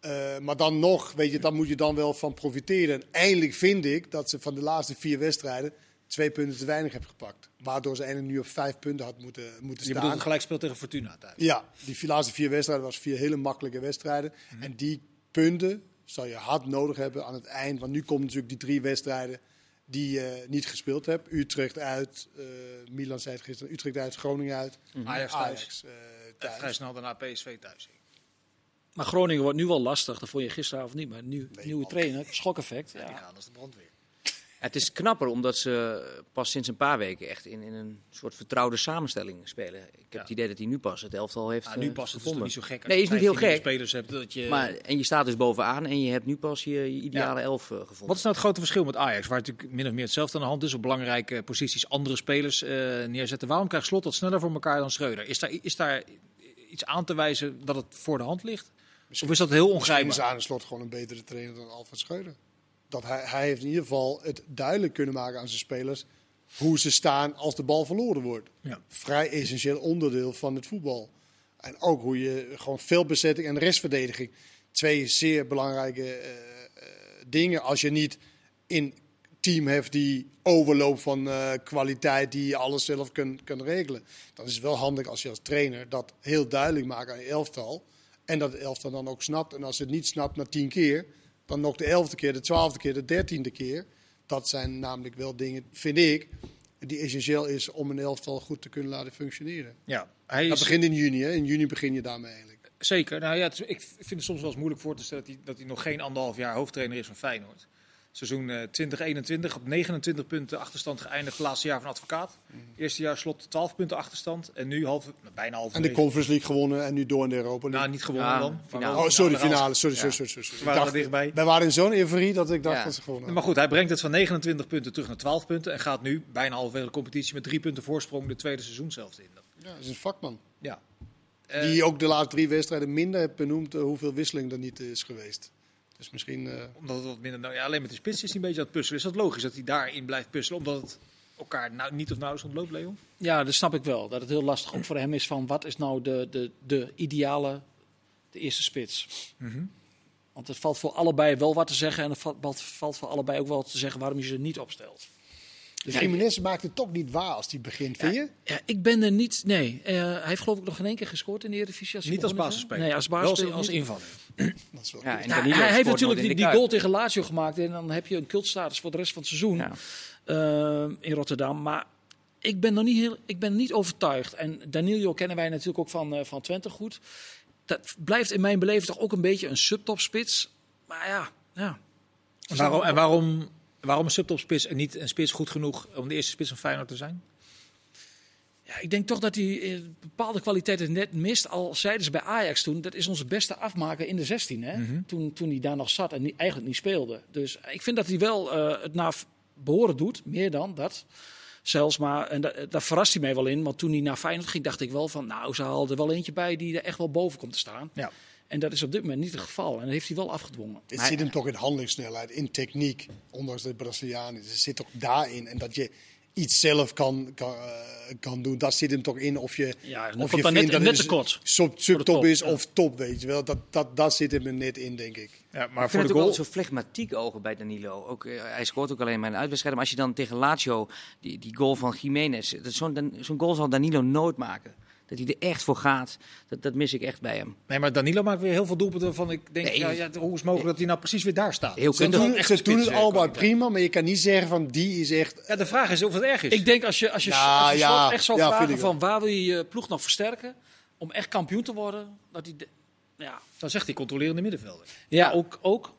Eh, maar dan nog, weet je, dan moet je dan wel van profiteren. En eindelijk vind ik dat ze van de laatste vier wedstrijden twee punten te weinig hebben gepakt. Waardoor ze eigenlijk nu op vijf punten had moeten, moeten
Je
staan.
bedoelt gelijk speelt tegen Fortuna thuis.
Ja, die laatste vier wedstrijden was vier hele makkelijke wedstrijden.
Mhm.
En die punten zal je hard nodig hebben aan het eind. Want nu komen natuurlijk die drie wedstrijden die je niet gespeeld hebt. Utrecht uit, eh, Milan zei het gisteren, Utrecht uit, Groningen uit.
Ajax thuis.
Ajax eh,
En
thuis.
vrij snel daarna PSV thuis.
Maar Groningen wordt nu wel lastig, dat vond je gisteravond niet. Maar nu, nieuwe
man.
trainer, schokeffect.
Die
Ja.
gaan als de brandweer.
Het is knapper omdat ze pas sinds een paar weken echt in, in een soort vertrouwde samenstelling spelen. Ik heb
Ja.
het idee dat hij nu pas het elftal heeft
Nou, nu
eh,
past het
gevonden.
toch niet zo gek. als
Nee, is niet heel
15
gek.
spelers hebt dat je...
Maar, en je staat dus bovenaan en je hebt nu pas je, je ideale elf eh, gevonden.
Wat is nou het grote verschil met Ajax, waar natuurlijk min of meer hetzelfde aan de hand is, op belangrijke posities andere spelers eh, neerzetten? Waarom krijgt Slot dat sneller voor elkaar dan Schreuder? Is daar, is daar iets aan te wijzen dat het voor de hand ligt? Of is dat heel
Misschien is
ongrijpbaar?
Arne Slot gewoon een betere trainer dan Alfred Schreuder. Dat hij, hij heeft in ieder geval het duidelijk kunnen maken aan zijn spelers hoe ze staan als de bal verloren wordt.
Ja.
Vrij essentieel onderdeel van het voetbal. En ook hoe je gewoon veldbezetting en restverdediging. Twee zeer belangrijke eh, eh, dingen. Als je niet in team hebt die overloop van eh, kwaliteit, die je alles zelf kunt kan regelen. Dan is het wel handig als je als trainer dat heel duidelijk maakt aan je elftal. En dat het elftal dan ook snapt. En als het niet snapt na tien keer, dan nog de elfde keer, de twaalfde keer, de dertiende keer. Dat zijn namelijk wel dingen, vind ik, die essentieel is om een elftal goed te kunnen laten functioneren.
Ja, hij
Dat begint in juni, hè? In juni begin je daarmee eigenlijk.
zeker. Nou ja, is- ik vind het soms wel eens moeilijk voor te stellen dat hij, dat hij nog geen anderhalf jaar hoofdtrainer is van Feyenoord. Seizoen eh, 2021 op 29 punten achterstand geëindigd. Laatste jaar van advocaat. Eerste jaar slot 12 punten achterstand. En nu half, bijna half.
En de Conference League gewonnen en nu door in de Europa League.
Nou, niet gewonnen
Ja,
dan.
finale.
oh, sorry, finale. Sorry,
Ja.
sorry, sorry. sorry, Ik
waren er
dacht-
dichtbij.
Wij waren in zo'n euforie dat ik dacht
Ja.
dat ze gewonnen
Maar goed, hij brengt het van 29 punten terug naar 12 punten. En gaat nu bijna halverwege de competitie met drie punten voorsprong de tweede seizoen zelfs in.
Ja, dat is een vakman.
Ja. Eh,
Die ook de laatste drie wedstrijden minder heeft benoemd eh, hoeveel wisseling er niet is geweest. Dus misschien... eh,
Omdat het wat minder. Nou, ja, alleen met de spits is hij een beetje aan het puzzelen. Is dat logisch dat hij daarin blijft puzzelen? Omdat het elkaar nou, niet of nauwelijks ontloopt, Leon?
Ja, dat snap ik wel. Dat het heel lastig ook voor hem is van wat is nou de, de, de ideale, de eerste spits. Want het valt voor allebei wel wat te zeggen en het valt, valt voor allebei ook wel te zeggen waarom je ze niet opstelt. Dus
de Jiménez maakt het toch niet waar als hij begint, vind je?
Ja, ik ben er niet. Nee, eh, hij heeft geloof ik nog geen één keer gescoord in de Eredivisie. als
Niet als basisspeler.
Nee, als
Wel
basisspeler.
als
niet.
invaller.
Dat is wel
Ja, en
hij heeft natuurlijk die,
de
die goal tegen Lazio gemaakt en dan heb je een cultstatus voor de rest van het seizoen
Ja.
eh, in Rotterdam. Maar ik ben nog niet, heel, ik ben niet overtuigd. En Danilo kennen wij natuurlijk ook van, eh, van Twente goed. Dat blijft in mijn beleving toch ook een beetje een subtopspits. Maar ja, ja.
En waarom, en waarom, waarom een subtopspits en niet een spits goed genoeg om de eerste spits van Feyenoord te zijn?
Ja, ik denk toch dat hij eh, bepaalde kwaliteiten net mist. Al zeiden ze bij Ajax toen, dat is onze beste afmaker in de 16. Hè? toen, toen hij daar nog zat en niet, eigenlijk niet speelde. Dus ik vind dat hij wel eh, het naar behoren doet, meer dan dat. Zelfs maar, en da- daar verrast hij mij wel in. Want toen hij naar Feyenoord ging, dacht ik wel van... Nou, ze haalden er wel eentje bij die er echt wel boven komt te staan.
Ja.
En dat is op dit moment niet het geval. En dat heeft hij wel afgedwongen.
Het
Maar-
zit hem toch in handelingssnelheid, in techniek, ondanks dat het Braziliaan is. Het zit toch daarin. En dat je iets zelf kan, kan, eh, kan doen, dat zit hem toch in. Of je,
Ja,
of je
dan net-
vindt dat
net
het
tekort.
sub, subtop
top,
is
ja.
of top, weet je wel. Dat, dat, dat zit hem er net in, denk ik.
Ja, maar
Ik
voor
vind
de
het ook
goal.
wel zo flegmatiek ogen bij Danilo. Ook, eh, hij scoort ook alleen maar in uitwedstrijden. Maar als je dan tegen Lazio, die, die goal van Jiménez, dat- zo'n dan- zo'n goal zal Danilo nooit maken. Dat hij er echt voor gaat, dat, dat mis ik echt bij hem.
Nee, maar Danilo maakt weer heel veel doelpunten waarvan ik denk,
Nee.
ja, ja, hoe is het mogelijk dat hij nou precies weer daar staat?
Heel
Ze
kundig.
doen, ze
een
doen het allemaal prima, maar je kan niet zeggen van die is echt...
Ja, de vraag is of het erg is.
Ik denk als je, als je,
Ja,
als je
ja,
Slot echt zou vragen van waar wil je je ploeg nog versterken... om echt kampioen te worden, dat hij... de- ja,
Dan zegt hij controlerende middenvelder.
Ja, ook. ook.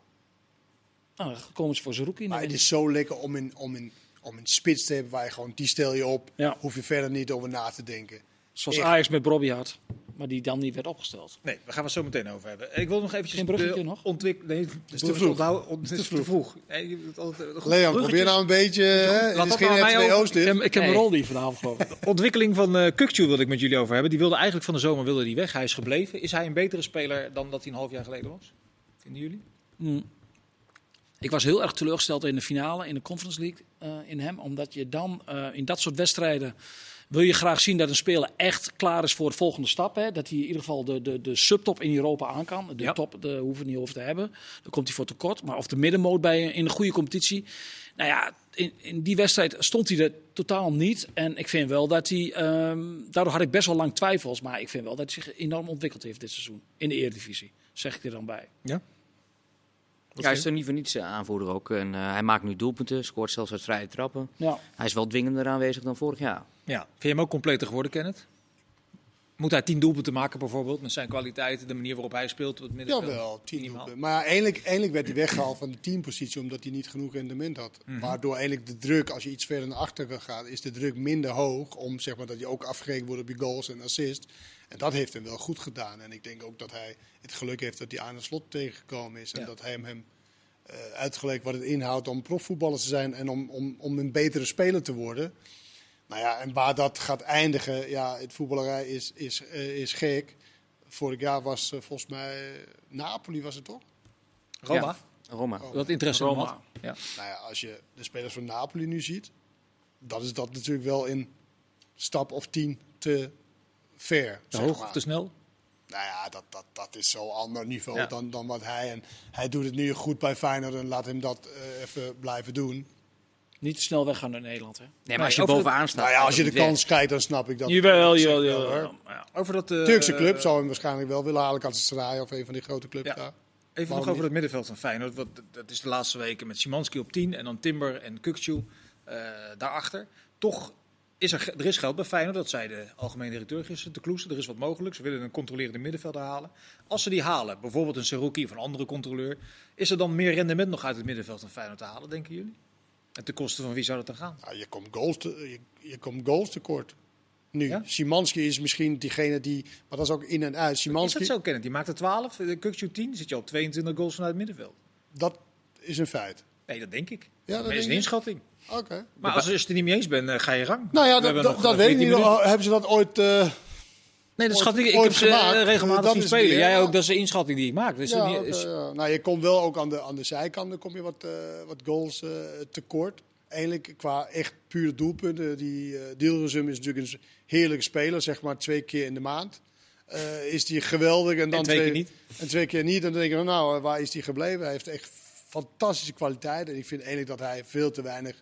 Nou, dan komen ze voor Zerouki.
Maar het is zo lekker om een, om, een, om een spits te hebben waar je gewoon, die stel je op.
Ja.
Hoef je verder niet over na te denken.
Zoals
echt.
Ajax met Bobby had, maar die dan niet werd opgesteld.
Nee, daar gaan we het zo meteen over hebben. Ik wil nog eventjes
Geen bruggetje
de
nog?
ontwik- Nee,
is te vroeg.
Het is te vroeg. Goed
Leon, probeer nou een beetje... hè, Het
Laat
is geen
mij.
Oost
Ik heb, ik heb
Nee.
een rol die vanavond geloof ik.
De ontwikkeling van uh, wil ik met jullie over hebben. Die wilde eigenlijk van de zomer wilde die weg. Hij is gebleven. Is hij een betere speler dan dat hij een half jaar geleden was? Vinden jullie?
Mm. Ik was heel erg teleurgesteld in de finale, in de Conference League, eh, in hem. Omdat je dan eh, in dat soort wedstrijden wil je graag zien dat een speler echt klaar is voor de volgende stap. Hè? Dat hij in ieder geval de, de, de subtop in Europa aan kan. De
Ja.
top de, hoeven we niet over te hebben. Dan komt hij voor tekort. Maar of de middenmoot bij in een goede competitie. Nou ja, in, in die wedstrijd stond hij er totaal niet. En ik vind wel dat hij. ehm, daardoor had ik best wel lang twijfels. Maar ik vind wel dat hij zich enorm ontwikkeld heeft dit seizoen. In de Eredivisie. Zeg ik er dan bij.
Ja.
Ja, hij is er niet voor niets aanvoerder ook. En, eh, hij maakt nu doelpunten, scoort zelfs uit vrije trappen.
Ja.
Hij is wel dwingender aanwezig dan vorig jaar.
Ja. Vind je hem ook completer geworden, Kenneth? Moet hij tien doelpunten maken bijvoorbeeld? Met zijn kwaliteiten, de manier waarop hij speelt het middenveld?
Jawel, tien
Minimaal.
doelpunten. Maar ja, eindelijk, eindelijk werd hij weggehaald van de teampositie omdat hij niet genoeg rendement had.
Mhm.
Waardoor eigenlijk de druk, als je iets verder naar achteren gaat, is de druk minder hoog. Om zeg maar, dat je ook afgerekend wordt op je goals en assists. En dat heeft hem wel goed gedaan. En ik denk ook dat hij het geluk heeft dat hij aan het slot tegengekomen is. En
Ja.
dat hij hem, hem eh, uitgelegd wat het inhoudt om profvoetballer te zijn en om, om, om een betere speler te worden. Nou ja, en waar dat gaat eindigen, ja, het voetballerij is, is, eh, is gek. Vorig jaar was eh, volgens mij Napoli, was het toch?
Roma?
Ja, Roma.
Dat interesse
Roma.
Ja.
Nou ja, als je de spelers van Napoli nu ziet, dan is dat natuurlijk wel in stap of tien te ver.
Te hoog,
maar.
te snel?
Nou ja, dat, dat, dat is zo'n ander niveau
Ja.
dan, dan wat hij. En hij doet het nu goed bij Feyenoord en laat hem dat eh, even blijven doen.
Niet te snel weggaan naar Nederland. Hè?
Nee, maar als je bovenaan staat...
nou ja, als je de kans kijkt, dan snap ik dat.
Jawel, jawel, jawel.
Over dat, eh,
Turkse club zou hem waarschijnlijk wel willen halen. Galatasaray of een van die grote clubs
Ja.
daar.
Even
Waarom
nog over het middenveld van Feyenoord. Want dat is de laatste weken met Simanski op 10 en dan Timber en Kukcu eh daarachter. Toch is er, er is geld bij Feyenoord, dat zei de algemene directeur gisteren, de Kloes. Er is wat mogelijk. Ze willen een controlerende middenvelder halen. Als ze die halen, bijvoorbeeld een Seruki of een andere controleur, is er dan meer rendement nog uit het middenveld van Feyenoord te halen, denken jullie? En ten koste van wie zou dat dan gaan?
Nou, je, komt goals te, je, je komt goals tekort. Nu,
Ja?
Simanski is misschien diegene die... Maar dat is ook in en uit.
Is
Simanski,
dat zo, Kenneth? Die maakt er 12, de Kukcu 10, zit je op 22 goals vanuit het middenveld.
dat is een feit.
Nee, dat denk ik.
Ja,
dat
dat
is een inschatting.
Oké.
Maar als, als je het er niet mee eens bent, eh, ga je gang.
Nou ja,
We
dat, dat,
nog,
dat
eh,
weet ik
14
niet. Oh, Hebben ze dat ooit... eh,
Nee, dat schat ik. Ik heb ze
gemaakt.
regelmatig
Dat
zien spelen.
weer-
Jij
ja.
ook, dat is de inschatting die ik maak. Dus
ja,
dat niet-
oké,
is-
ja. Nou, je komt wel ook aan de, aan de zijkanten kom je wat, eh, wat goals eh, tekort. Eigenlijk qua echt pure doelpunten. Die uh, Dilruzum is natuurlijk een heerlijke speler, zeg maar twee keer in de maand. Eh, is die geweldig en dan
en twee keer niet.
En twee keer niet. En dan denk je, nou, waar is die gebleven? Hij heeft echt fantastische kwaliteit. En ik vind eigenlijk dat hij veel te weinig...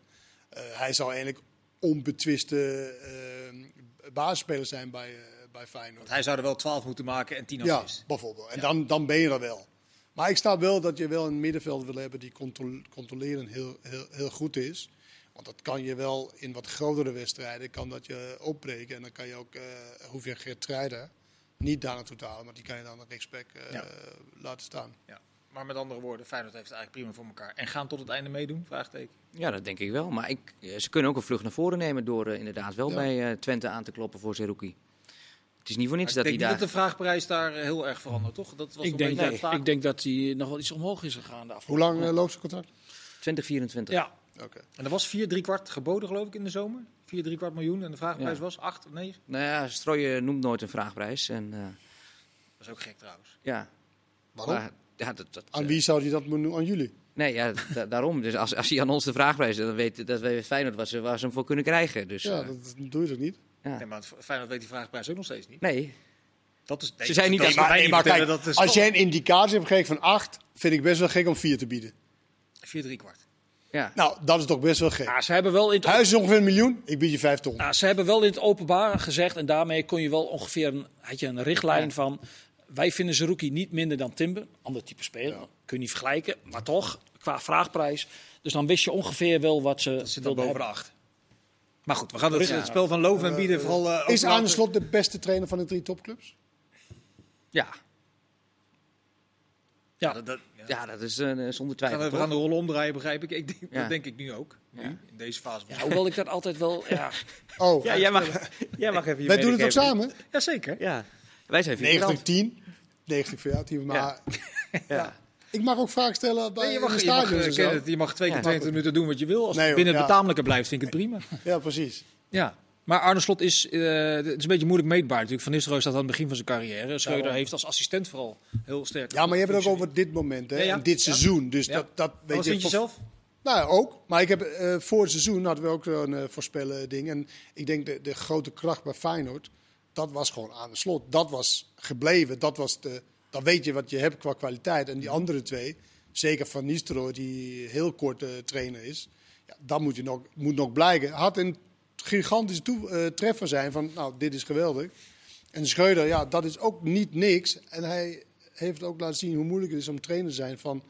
eh, hij zou eigenlijk onbetwiste eh basisspeler zijn bij, eh, bij Feyenoord.
Want hij zou er wel 12 moeten maken en 10
Ja,
assists.
bijvoorbeeld. En dan, dan ben je er wel. Maar ik sta wel dat je wel een middenveld wil hebben die contro- controleren heel, heel, heel goed is. Want dat kan je wel in wat grotere wedstrijden kan dat je opbreken. En dan kan je ook, eh hoef je Geertruiden niet daar naartoe te halen. Maar die kan je dan rechtsback eh
Ja.
laten staan.
Ja. Maar met andere woorden, Feyenoord heeft het eigenlijk prima voor elkaar. En gaan tot het einde meedoen? Vraagteken.
Ja, dat denk ik wel. Maar ik, eh, ze kunnen ook een vlucht naar voren nemen door eh, inderdaad wel
Ja.
bij eh, Twente aan te kloppen voor Zerouki. Het is niet voor niks
Maar
dat
ik
hij
denk
daar...
niet dat de vraagprijs daar heel erg verandert, toch? Dat was
Ik denk, nee,
vaak-
ik denk dat hij nog wel iets omhoog is gegaan. De
Hoe lang loopt zijn contract?
2024.
Ja,
Oké.
En er was 4 3 kwart geboden, geloof ik, in de zomer. 4 3 kwart miljoen. En de vraagprijs
Ja.
was 8 of 9.
Nou ja, Strooien noemt nooit een vraagprijs. En, eh,
Dat is ook gek trouwens.
ja,
Waarom?
maar, ja, dat, dat,
Aan
eh,
wie zou hij dat moeten doen? Aan jullie?
Nee, ja, da- daarom. Dus als, als hij aan ons de vraagprijs dan weet dat weet Feyenoord wat ze, waar ze hem voor kunnen krijgen. Dus,
Ja,
eh,
dat doe je toch niet?
ja.
Nee, maar Feyenoord weet die vraagprijs ook nog steeds niet.
Nee,
Dat is, nee,
Ze zijn niet
dat
Maar,
niet
maar kijk,
vertellen, dat is
als jij een indicatie hebt gekregen van 8, vind ik best wel gek om 4 te bieden.
4 3 kwart.
ja.
Nou, dat is toch best wel gek.
Ja, ze hebben wel in het
Huis is ongeveer een miljoen, ik bied je 5 ton.
Nou, ze hebben wel in het openbaar gezegd, en daarmee kon je wel ongeveer een, had je een richtlijn
Ja.
van. Wij vinden Zerouki niet minder dan Timber. Ander type speler.
Ja.
Kun je niet vergelijken. Maar toch, qua vraagprijs. Dus dan wist je ongeveer wel wat ze
Dat zit dan
wilden
boven de
hebben.
8. Maar goed, we gaan het,
Ja.
het spel van loven en bieden vooral... eh,
is aan de slot de beste trainer van de drie topclubs?
Ja.
Ja, dat, dat, ja.
ja, dat is eh, zonder
gaan,
twijfel.
we gaan de rollen omdraaien, begrijp ik. ik denk,
Ja.
Dat denk ik nu ook. Nu, in deze fase.
Ja, hoewel ik dat altijd wel. Ja,
Oh,
Ja, jij mag, jij mag even je
wij doen het ook samen.
Jazeker.
Ja, wij zijn figurant.
90, 10. 90 voor jou, 10 maar
Ja.
ik mag ook vragen stellen bij
Nee, je,
in
mag,
de
je, mag, eh, je mag twee keer
Ja.
22 minuten doen wat je wil. Als
Nee,
het binnen het betamelijke blijft, vind ik het prima.
Ja, precies.
Ja. Maar Arne Slot is, eh, het is een beetje moeilijk meetbaar natuurlijk. Van Nistelrooy staat aan het begin van zijn carrière. Schreuder heeft als assistent vooral heel sterk.
Ja, maar je hebt het ook over dit moment, hè?
Ja, ja.
En dit
Ja.
seizoen. Dus
Ja.
dat, dat weet
Wat vind je zelf?
Nou, ook. Maar ik heb eh, voor het seizoen hadden we ook zo'n eh, voorspellen ding. En ik denk de, de grote kracht bij Feyenoord, dat was gewoon aan de slot. Dat was gebleven. Dat was de, dan weet je wat je hebt qua kwaliteit. En die andere twee, zeker Van Nistelrooy, die heel kort eh, trainer is. Ja, dat moet, je nog, moet nog blijken. Had een gigantische toe, eh, treffer zijn van, nou, dit is geweldig. En Schreuder, ja, dat is ook niet niks. En hij heeft ook laten zien hoe moeilijk het is om trainer te zijn van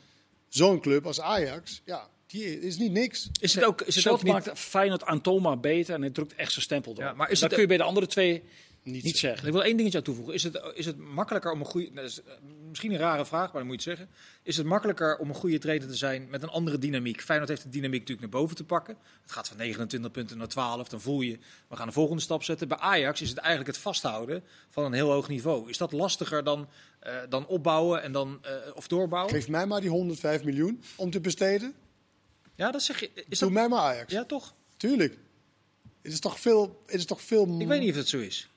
zo'n club als Ajax. Ja, die is niet niks.
Is het ook, is het ook niet...
maakt Feyenoord aan Toma beter en hij drukt echt zijn stempel door.
Ja, maar is
dat
het-
kun je bij de andere twee
Niet,
niet zeggen.
Ik wil één dingetje aan toevoegen. Is het, is het makkelijker om een goede... Dat is eh, misschien een rare vraag, maar dan moet je het zeggen. Is het makkelijker om een goede trainer te zijn met een andere dynamiek? Feyenoord heeft de dynamiek natuurlijk naar boven te pakken. Het gaat van 29 punten naar 12. Dan voel je, we gaan de volgende stap zetten. Bij Ajax is het eigenlijk het vasthouden van een heel hoog niveau. Is dat lastiger dan, eh, dan opbouwen en dan, eh, of doorbouwen?
Geef mij maar die 105 miljoen om te besteden.
Ja, dat zeg je. Is
Doe
dat...
mij maar Ajax.
Ja, toch?
Tuurlijk. Het is toch veel... Het is toch veel
Ik weet niet of het zo is.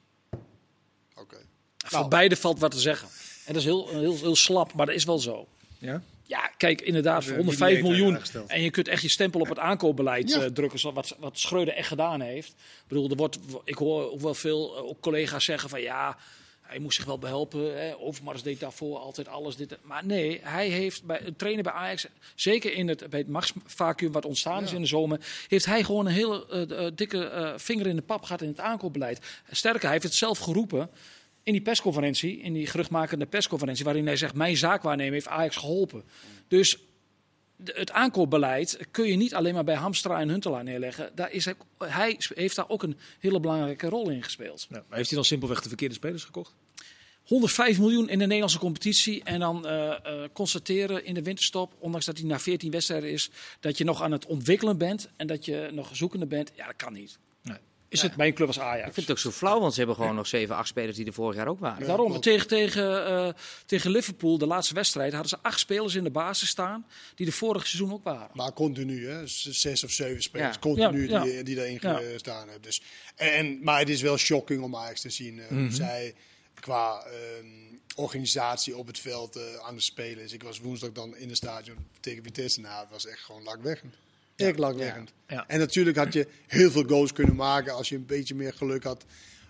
Oké.
Voor
Nou.
beide valt wat te zeggen. En dat is heel, heel, heel slap, maar dat is wel zo.
Ja?
Ja, kijk, inderdaad, voor
De
105
mediator
miljoen. En je kunt echt je stempel op het aankoopbeleid
Ja.
eh, drukken, zoals wat, wat Schreuder echt gedaan heeft. Ik bedoel, er wordt, ik hoor ook wel veel eh, ook collega's zeggen van ja, hij moest zich wel behelpen. Hè. Overmars deed daarvoor altijd alles. Dit, maar nee, hij heeft bij een trainer bij Ajax, zeker in het, bij het machtsvacuum wat ontstaan is in de zomer, heeft hij gewoon een hele eh, eh, dikke eh, vinger in de pap gehad in het aankoopbeleid. Sterker, hij heeft het zelf geroepen in die persconferentie, in die geruchtmakende persconferentie, waarin hij zegt: Mijn zaakwaarnemer heeft Ajax geholpen. Dus het aankoopbeleid kun je niet alleen maar bij Hamstra en Huntelaar neerleggen. Daar is hij, hij heeft daar ook een hele belangrijke rol in gespeeld.
Ja, maar heeft hij dan simpelweg de verkeerde spelers gekocht?
105 miljoen in de Nederlandse competitie. En dan eh, eh, constateren in de winterstop, ondanks dat hij na 14 wedstrijden is, dat je nog aan het ontwikkelen bent en dat je nog zoekende bent. Ja, dat kan niet.
Nee.
Is het bij een club als Ajax?
Ik vind het ook zo flauw, want ze hebben gewoon nog 7, 8 spelers die er vorig jaar ook waren.
Daarom, tegen, tegen, eh, tegen Liverpool, de laatste wedstrijd, hadden ze acht spelers in de basis staan die de vorige seizoen ook waren.
Maar continu, hè? Zes of zeven spelers
Ja.
continu
Ja,
Die, die daarin
Ja.
gestaan hebben. Dus, en, maar het is wel shocking om Ajax te zien eh, hoe zij qua ehm, organisatie op het veld eh, aan het spelen is. Ik was woensdag dan in het stadion tegen Vitesse. Nou, het was echt gewoon lakwekkend. Echt lakwekkend.
Ja.
En natuurlijk had je heel veel goals kunnen maken als je een beetje meer geluk had.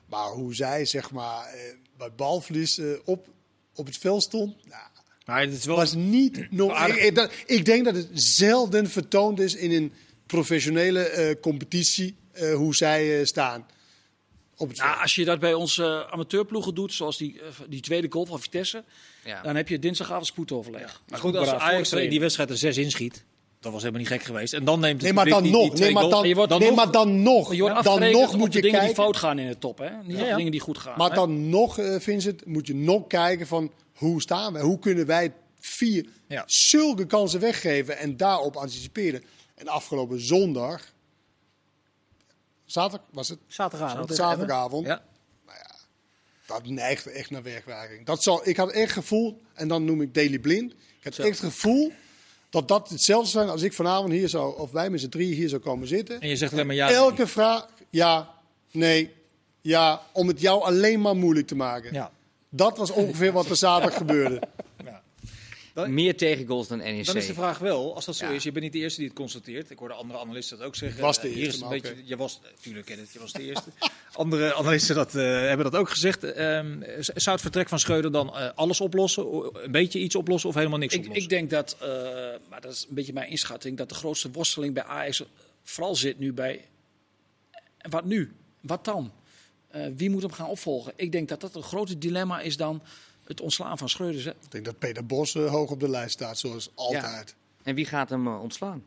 Maar hoe zij, zeg maar, eh, bij balverlies eh, op, op het veld stond... Nou,
Maar het is wel...
was niet nog. Ik, ik, dat- ik denk dat het zelden vertoond is in een professionele competitie hoe zij staan. Op het
Nou, als je dat bij onze amateurploegen doet, zoals die, eh, die tweede goal van Vitesse,
Ja.
dan heb je dinsdagavond spoedoverleg.
Maar goed, als Ajax in die wedstrijd er zes inschiet, dat was helemaal niet gek geweest. En dan neemt het
Nee, maar dan
die-
nog. Nee, maar dan,
je wordt dan
nee,
nog-
maar dan nog.
Maar je wordt
dan nog
op
moet
de
je
dingen die fout gaan in de top, hè? Niet
Ja.
dingen die goed gaan.
Maar
hè?
dan nog, eh, Vincent, moet je nog kijken van hoe staan we? Hoe kunnen wij vier
Ja.
zulke kansen weggeven en daarop anticiperen? En afgelopen zondag, zaterdag was het,
Zaterdagavond.
zaterdagavond,
Emmen. Ja.
dat neigt echt naar wegwerking. Dat zal, ik had echt het gevoel, en dan noem ik Daily Blind. Ik had
Zo.
echt het gevoel dat dat hetzelfde zijn als ik vanavond hier zou, of wij met z'n drie hier zou komen zitten.
En je zegt alleen maar ja.
Elke vraag, ja, nee, ja, om het jou alleen maar moeilijk te maken.
Ja.
Dat was ongeveer wat er zaterdag gebeurde.
Meer tegengoals dan NEC.
Dan is de vraag wel, als dat zo
Ja.
is, je bent niet de eerste die het constateert. Ik hoorde andere analisten dat ook zeggen.
Ik was de
Eh, hier
eerste,
is een beetje, je was, natuurlijk je was de eerste. andere analisten dat, eh, hebben dat ook gezegd. Ehm, zou het vertrek van Schreuder dan eh, alles oplossen, een beetje iets oplossen of helemaal niks
Ik,
oplossen?
ik denk dat, eh, maar dat is een beetje mijn inschatting, dat de grootste worsteling bij Ajax vooral zit nu bij. Wat nu? Wat dan? Eh, wie moet hem gaan opvolgen? Ik denk dat dat een groter dilemma is dan het ontslaan van Schreuder. zelf.
Ik denk dat Peter Bos eh, hoog op de lijst staat, zoals altijd.
En wie gaat hem eh, ontslaan?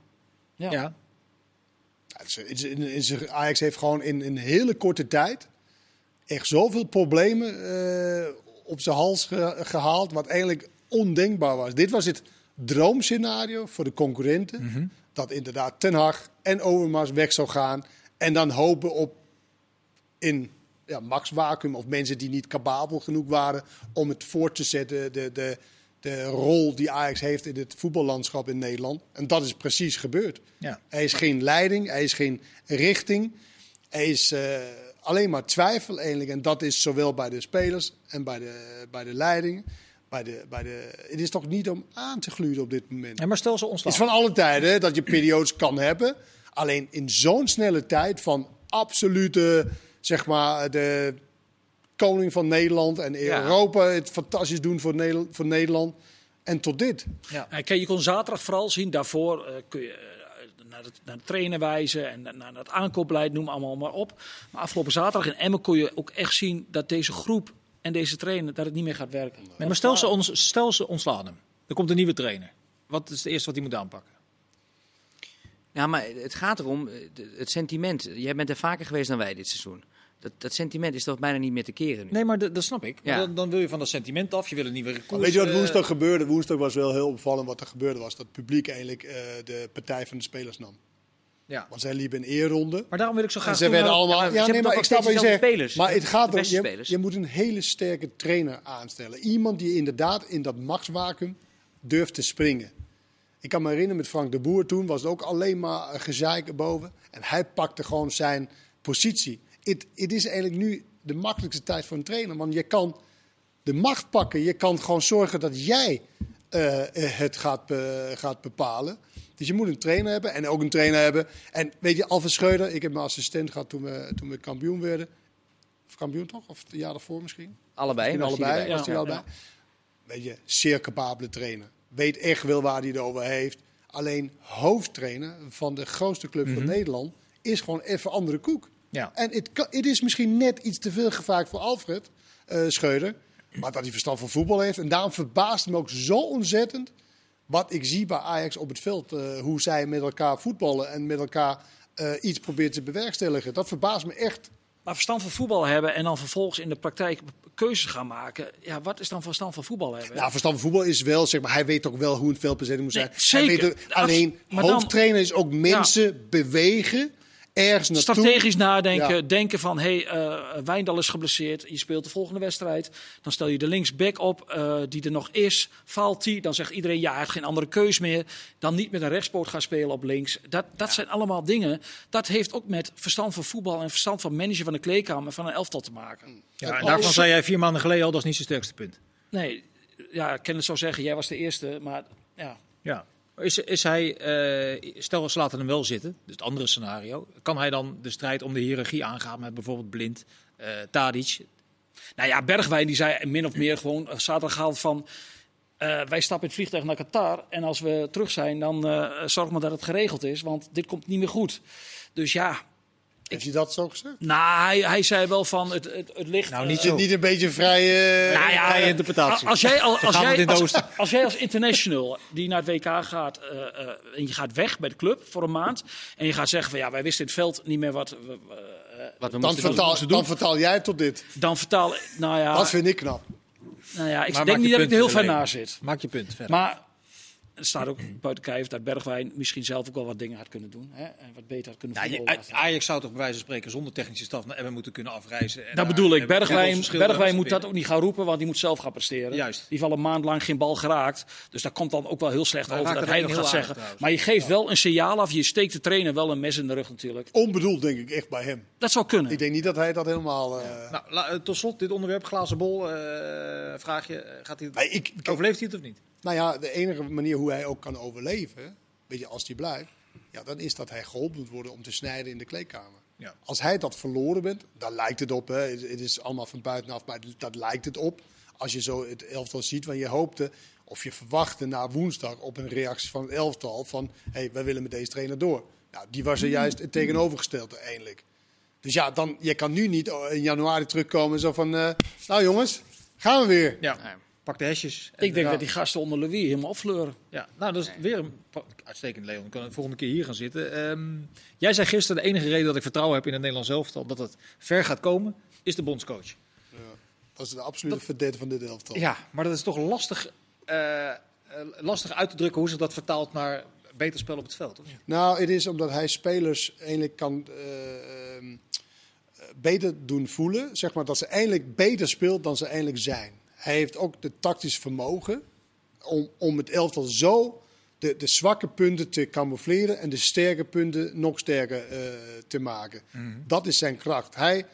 Ja.
ja.
Ajax heeft gewoon in een hele korte tijd echt zoveel problemen eh, op zijn hals ge- gehaald, wat eigenlijk ondenkbaar was. Dit was het droomscenario voor de concurrenten. Dat inderdaad Ten Hag en Overmars weg zou gaan. En dan hopen op in ja, max vacuüm of mensen die niet capabel genoeg waren om het voort te zetten. De, de, de rol die Ajax heeft in het voetballandschap in Nederland. En dat is precies gebeurd.
Ja.
Hij is geen leiding, hij is geen richting. Hij is eh, alleen maar twijfel eigenlijk. En dat is zowel bij de spelers en bij de, bij de leiding. Bij de, bij de, het is toch niet om aan te gluren op dit moment.
Ja, maar stel ze
Het is van alle tijden hè, dat je periodes kan hebben. Alleen in zo'n snelle tijd van absolute, zeg maar, de koning van Nederland en
Ja.
Europa het fantastisch doen voor Nederland, voor Nederland. En tot dit.
Ja.
Eh, kijk, je kon zaterdag vooral zien, daarvoor eh, kun je eh, naar, het, naar de trainer wijzen en naar, het aankoopbeleid, noem allemaal maar op. Maar afgelopen zaterdag in Emmen kon je ook echt zien dat deze groep en deze trainer, dat het niet meer gaat werken.
Nee, maar stel ze, ons, stel ze ontslaan hem. Er komt een nieuwe trainer. Wat is het eerste wat hij moet aanpakken?
Ja, maar het gaat erom, het sentiment. Jij bent er vaker geweest dan wij dit seizoen. Dat, dat sentiment is toch bijna niet meer te keren nu.
Nee, maar dat, dat snap ik.
Ja.
Dan, dan wil je van dat sentiment af. Je wil een nieuwe
Maar
koers.
weet je wat
eh,
woensdag gebeurde? Woensdag was wel heel opvallend wat er gebeurde. Was dat het publiek eigenlijk eh, de partij van de spelers nam.
Ja.
Want zij liepen een eerronde.
Maar daarom wil ik zo graag...
En ze werden allemaal.
maar
Ja, nee, maar ik snap wat je zegt.
spelers?
Maar het gaat
De
om.
beste
Je, moet een hele sterke trainer aanstellen. Iemand die inderdaad in dat machtsvacuum durft te springen. Ik kan me herinneren met Frank de Boer toen was het ook alleen maar een gezeik erboven. En hij pakte gewoon zijn positie. Het het is eigenlijk nu de makkelijkste tijd voor een trainer. Want je kan de macht pakken. Je kan gewoon zorgen dat jij eh, het gaat, be- gaat bepalen. Dus je moet een trainer hebben en ook een trainer hebben. En weet je, Alfred Schreuder, ik heb mijn assistent gehad toen we, toen we kampioen werden. Of kampioen toch? Of het jaar daarvoor misschien?
allebei.
Misschien
was hij
allebei. Was hij
Ja,
allebei. Weet je, zeer capabele trainer. Weet echt wel waar hij het over heeft. Alleen hoofdtrainer van de grootste club van Nederland is gewoon even andere koek.
Ja.
En het, is misschien net iets te veel gevraagd voor Alfred eh Schreuder. Maar dat hij verstand van voetbal heeft. En daarom verbaast me ook zo ontzettend wat ik zie bij Ajax op het veld, eh, hoe zij met elkaar voetballen en met elkaar eh, iets proberen te bewerkstelligen, dat verbaast me echt.
Maar verstand van voetbal hebben en dan vervolgens in de praktijk keuzes gaan maken. Ja, wat is dan verstand van voetbal hebben?
Nou, verstand van voetbal is wel, zeg maar, hij weet ook wel hoe een veldbezetting moet zijn.
Nee, zeker.
Hij weet ook- alleen,
dan-
hoofdtrainer is ook mensen bewegen, ergens naartoe.
Strategisch nadenken,
Ja.
denken van hé, hey, eh, Wijndal is geblesseerd, je speelt de volgende wedstrijd. Dan stel je de linksback op eh, die er nog is, faalt die. Dan zegt iedereen ja, hij heeft geen andere keus meer. Dan niet met een rechtspoot gaan spelen op links. Dat, dat zijn allemaal dingen. Dat heeft ook met verstand van voetbal en verstand van manager van de kleedkamer van een elftal te maken.
Ja, en daarvan zei jij vier maanden geleden al, dat is niet zijn sterkste punt.
Nee, ja, ik kan het zo zeggen, jij was de eerste, maar ja.
Ja. Is, is hij, eh, stel ze laten hem wel zitten, dus het andere scenario, kan hij dan de strijd om de hiërarchie aangaan met bijvoorbeeld Blind, eh Tadic?
Nou ja, Bergwijn die zei min of meer gewoon eh, zaterdag gehaald van... wij stappen in het vliegtuig naar Qatar en als we terug zijn, dan zorg maar dat het geregeld is, want dit komt niet meer goed. Dus ja,
Heeft hij dat zo gezegd?
nou, hij, hij zei wel van het, het, het ligt...
Nou, niet
Is het niet een beetje vrije...
nou ja,
vrije
eh,
interpretatie.
Als jij, al- als, jij, als, als jij als international die naar het WK gaat eh, eh, en je gaat weg bij de club voor een maand en je gaat zeggen van ja, wij wisten in het veld niet meer wat... we- we- eh,
Wat we
Dan
moesten doen.
vertaal, dan vertaal jij het tot dit.
dan vertaal nou ja,
Dat vind ik knap.
nou ja ik
Maar
denk niet dat ik er heel ver naast zit.
Maak je punt verder.
Maar er staat ook buiten kijf dat Bergwijn misschien zelf ook wel wat dingen had kunnen doen. Hè? En wat beter had kunnen
Ja, je-. Ajax zou toch bij wijze van spreken zonder technische staf naar Emmen moeten kunnen afreizen. En
dat bedoel ik. Bergwijn, Bergwijn moet dat ook niet gaan roepen, want die moet zelf gaan presteren.
Juist.
Die heeft al een maand lang geen bal geraakt. Dus daar komt dan ook wel heel slecht
Maar
over dat hij nog gaat zeggen.
trouwens.
Maar je geeft wel een signaal af. Je steekt de trainer wel een mes in de rug natuurlijk.
Onbedoeld denk ik echt bij hem.
Dat zou kunnen.
Ik denk niet dat hij dat helemaal... eh,
Nou, eh, tot slot, dit onderwerp, glazen bol, eh, vraag je, gaat hij,
ik,
overleeft hij het of niet?
Nou ja, de enige manier hoe hij ook kan overleven, weet je, als hij blijft, ja, dan is dat hij geholpen moet worden om te snijden in de kleedkamer.
Ja.
Als hij dat verloren bent, daar lijkt het op. Hè. Het is allemaal van buitenaf, maar dat lijkt het op. Als je zo het elftal ziet, want je hoopte of je verwachtte na woensdag op een reactie van het elftal van, hé, hey, wij willen met deze trainer door. Nou, die was er juist het tegenovergestelde eindelijk. Dus ja, dan, je kan nu niet in januari terugkomen zo van, eh, nou jongens, gaan we weer.
Ja. Pak de hesjes.
Ik denk
Ja.
dat die gasten onder Louis helemaal opfleuren.
Ja, nou, dat is weer een uitstekend, Leon. Ik kan de volgende keer hier gaan zitten. Ehm, jij zei gisteren, de enige reden dat ik vertrouwen heb in het Nederlands elftal, dat het ver gaat komen, is de bondscoach.
Dat is de absolute verdette van dit elftal.
Ja, maar dat is toch lastig, eh, eh, lastig uit te drukken hoe zich dat vertaalt naar beter spel op het veld. Of?
Nou, het is omdat hij spelers eigenlijk kan eh, ehm, eh, beter doen voelen. Zeg maar dat ze eindelijk beter speelt dan ze eigenlijk zijn. Hij heeft ook de tactisch vermogen om, om het elftal zo de, de zwakke punten te camoufleren en de sterke punten nog sterker eh, te maken. Dat is zijn kracht. Hij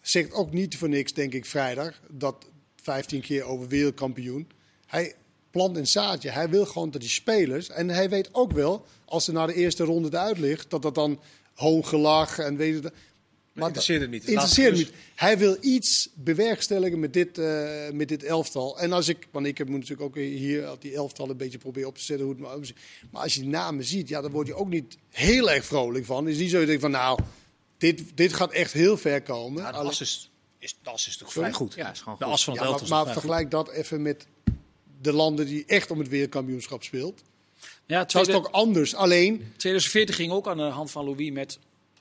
zegt ook niet voor niks, denk ik, vrijdag, dat 15 keer over wereldkampioen. Hij plant een zaadje. Hij wil gewoon dat die spelers. En hij weet ook wel, als ze na de eerste ronde eruit ligt, dat dat dan hoongelach en weet het.
Maar interesseert het niet.
Interesseert hem
Laat-
niet. Hij wil iets bewerkstelligen met dit, eh, met dit elftal. En als ik, want ik heb moet natuurlijk ook hier die elftal een beetje proberen op te zetten hoe het maar. Maar als je die namen ziet, ja, dan word je ook niet heel erg vrolijk van. Het is niet zo dat je denkt van, nou, dit, dit gaat echt heel ver komen.
Ja, de as is, is, de as is toch
Sorry?
vrij goed.
Ja, is gewoon
de
goed.
as van het
ja,
elftal
maar,
goed.
vergelijk dat even met de landen die echt om het wereldkampioenschap speelt.
Ja,
Dat is toch anders. Alleen,
2014 ging ook aan de hand van Louis met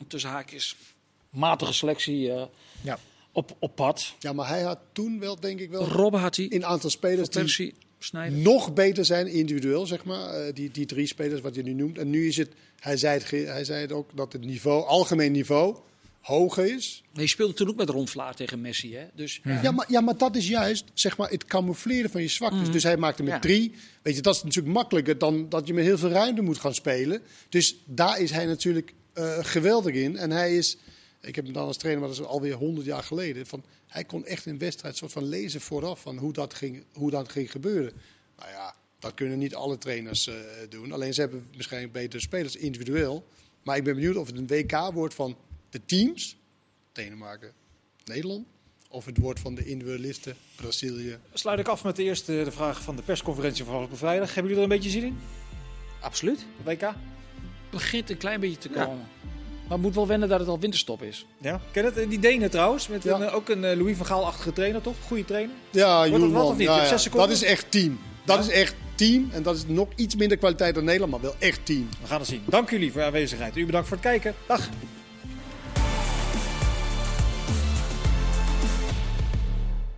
tussen haakjes matige selectie eh,
Ja.
op, op pad.
ja, maar hij had toen wel, denk ik wel,
Robben had hij,
een aantal spelers die nog beter zijn individueel, zeg maar. Eh, die, die drie spelers wat je nu noemt. En nu is het, hij zei het, hij zei het ook, dat het niveau, algemeen niveau hoger is.
Nee, je speelde toen ook met Ron Vlaar tegen Messi. Hè? Dus
Ja, maar, ja, maar dat is juist zeg maar, het camoufleren van je zwaktes. Dus hij maakte met
Ja.
drie. Weet je, dat is natuurlijk makkelijker dan dat je met heel veel ruimte moet gaan spelen. Dus daar is hij natuurlijk eh, geweldig in. En hij is, ik heb hem dan als trainer, maar dat is alweer honderd jaar geleden. Van, hij kon echt een wedstrijd soort van lezen vooraf van hoe dat ging, hoe dat ging gebeuren. Nou ja, dat kunnen niet alle trainers eh, doen. Alleen ze hebben waarschijnlijk betere spelers individueel. Maar ik ben benieuwd of het een WK wordt van de teams. Denemarken, Nederland. Of het wordt van de individualisten, Brazilië.
Sluit ik af met de eerste de vraag van de persconferentie van afgelopen vrijdag. Hebben jullie er een beetje zin in?
Absoluut.
WK?
begint een klein beetje te
Ja.
Maar het moet wel wennen dat het al winterstop is.
Ja. Ken het? Eh, Die Denen trouwens, met
Ja.
een, eh, ook een eh, Louis van Gaal-achtige trainer, toch? Goede trainer.
Ja,
het wat
Joelman.
of niet? Je
Ja,
hebt
ja.
zes seconden.
Dat is echt team. Dat
Ja.
is echt team. En dat is nog iets minder kwaliteit dan Nederland, maar wel echt team.
We gaan het zien. Dank jullie voor uw aanwezigheid. U bedankt voor het kijken. Dag.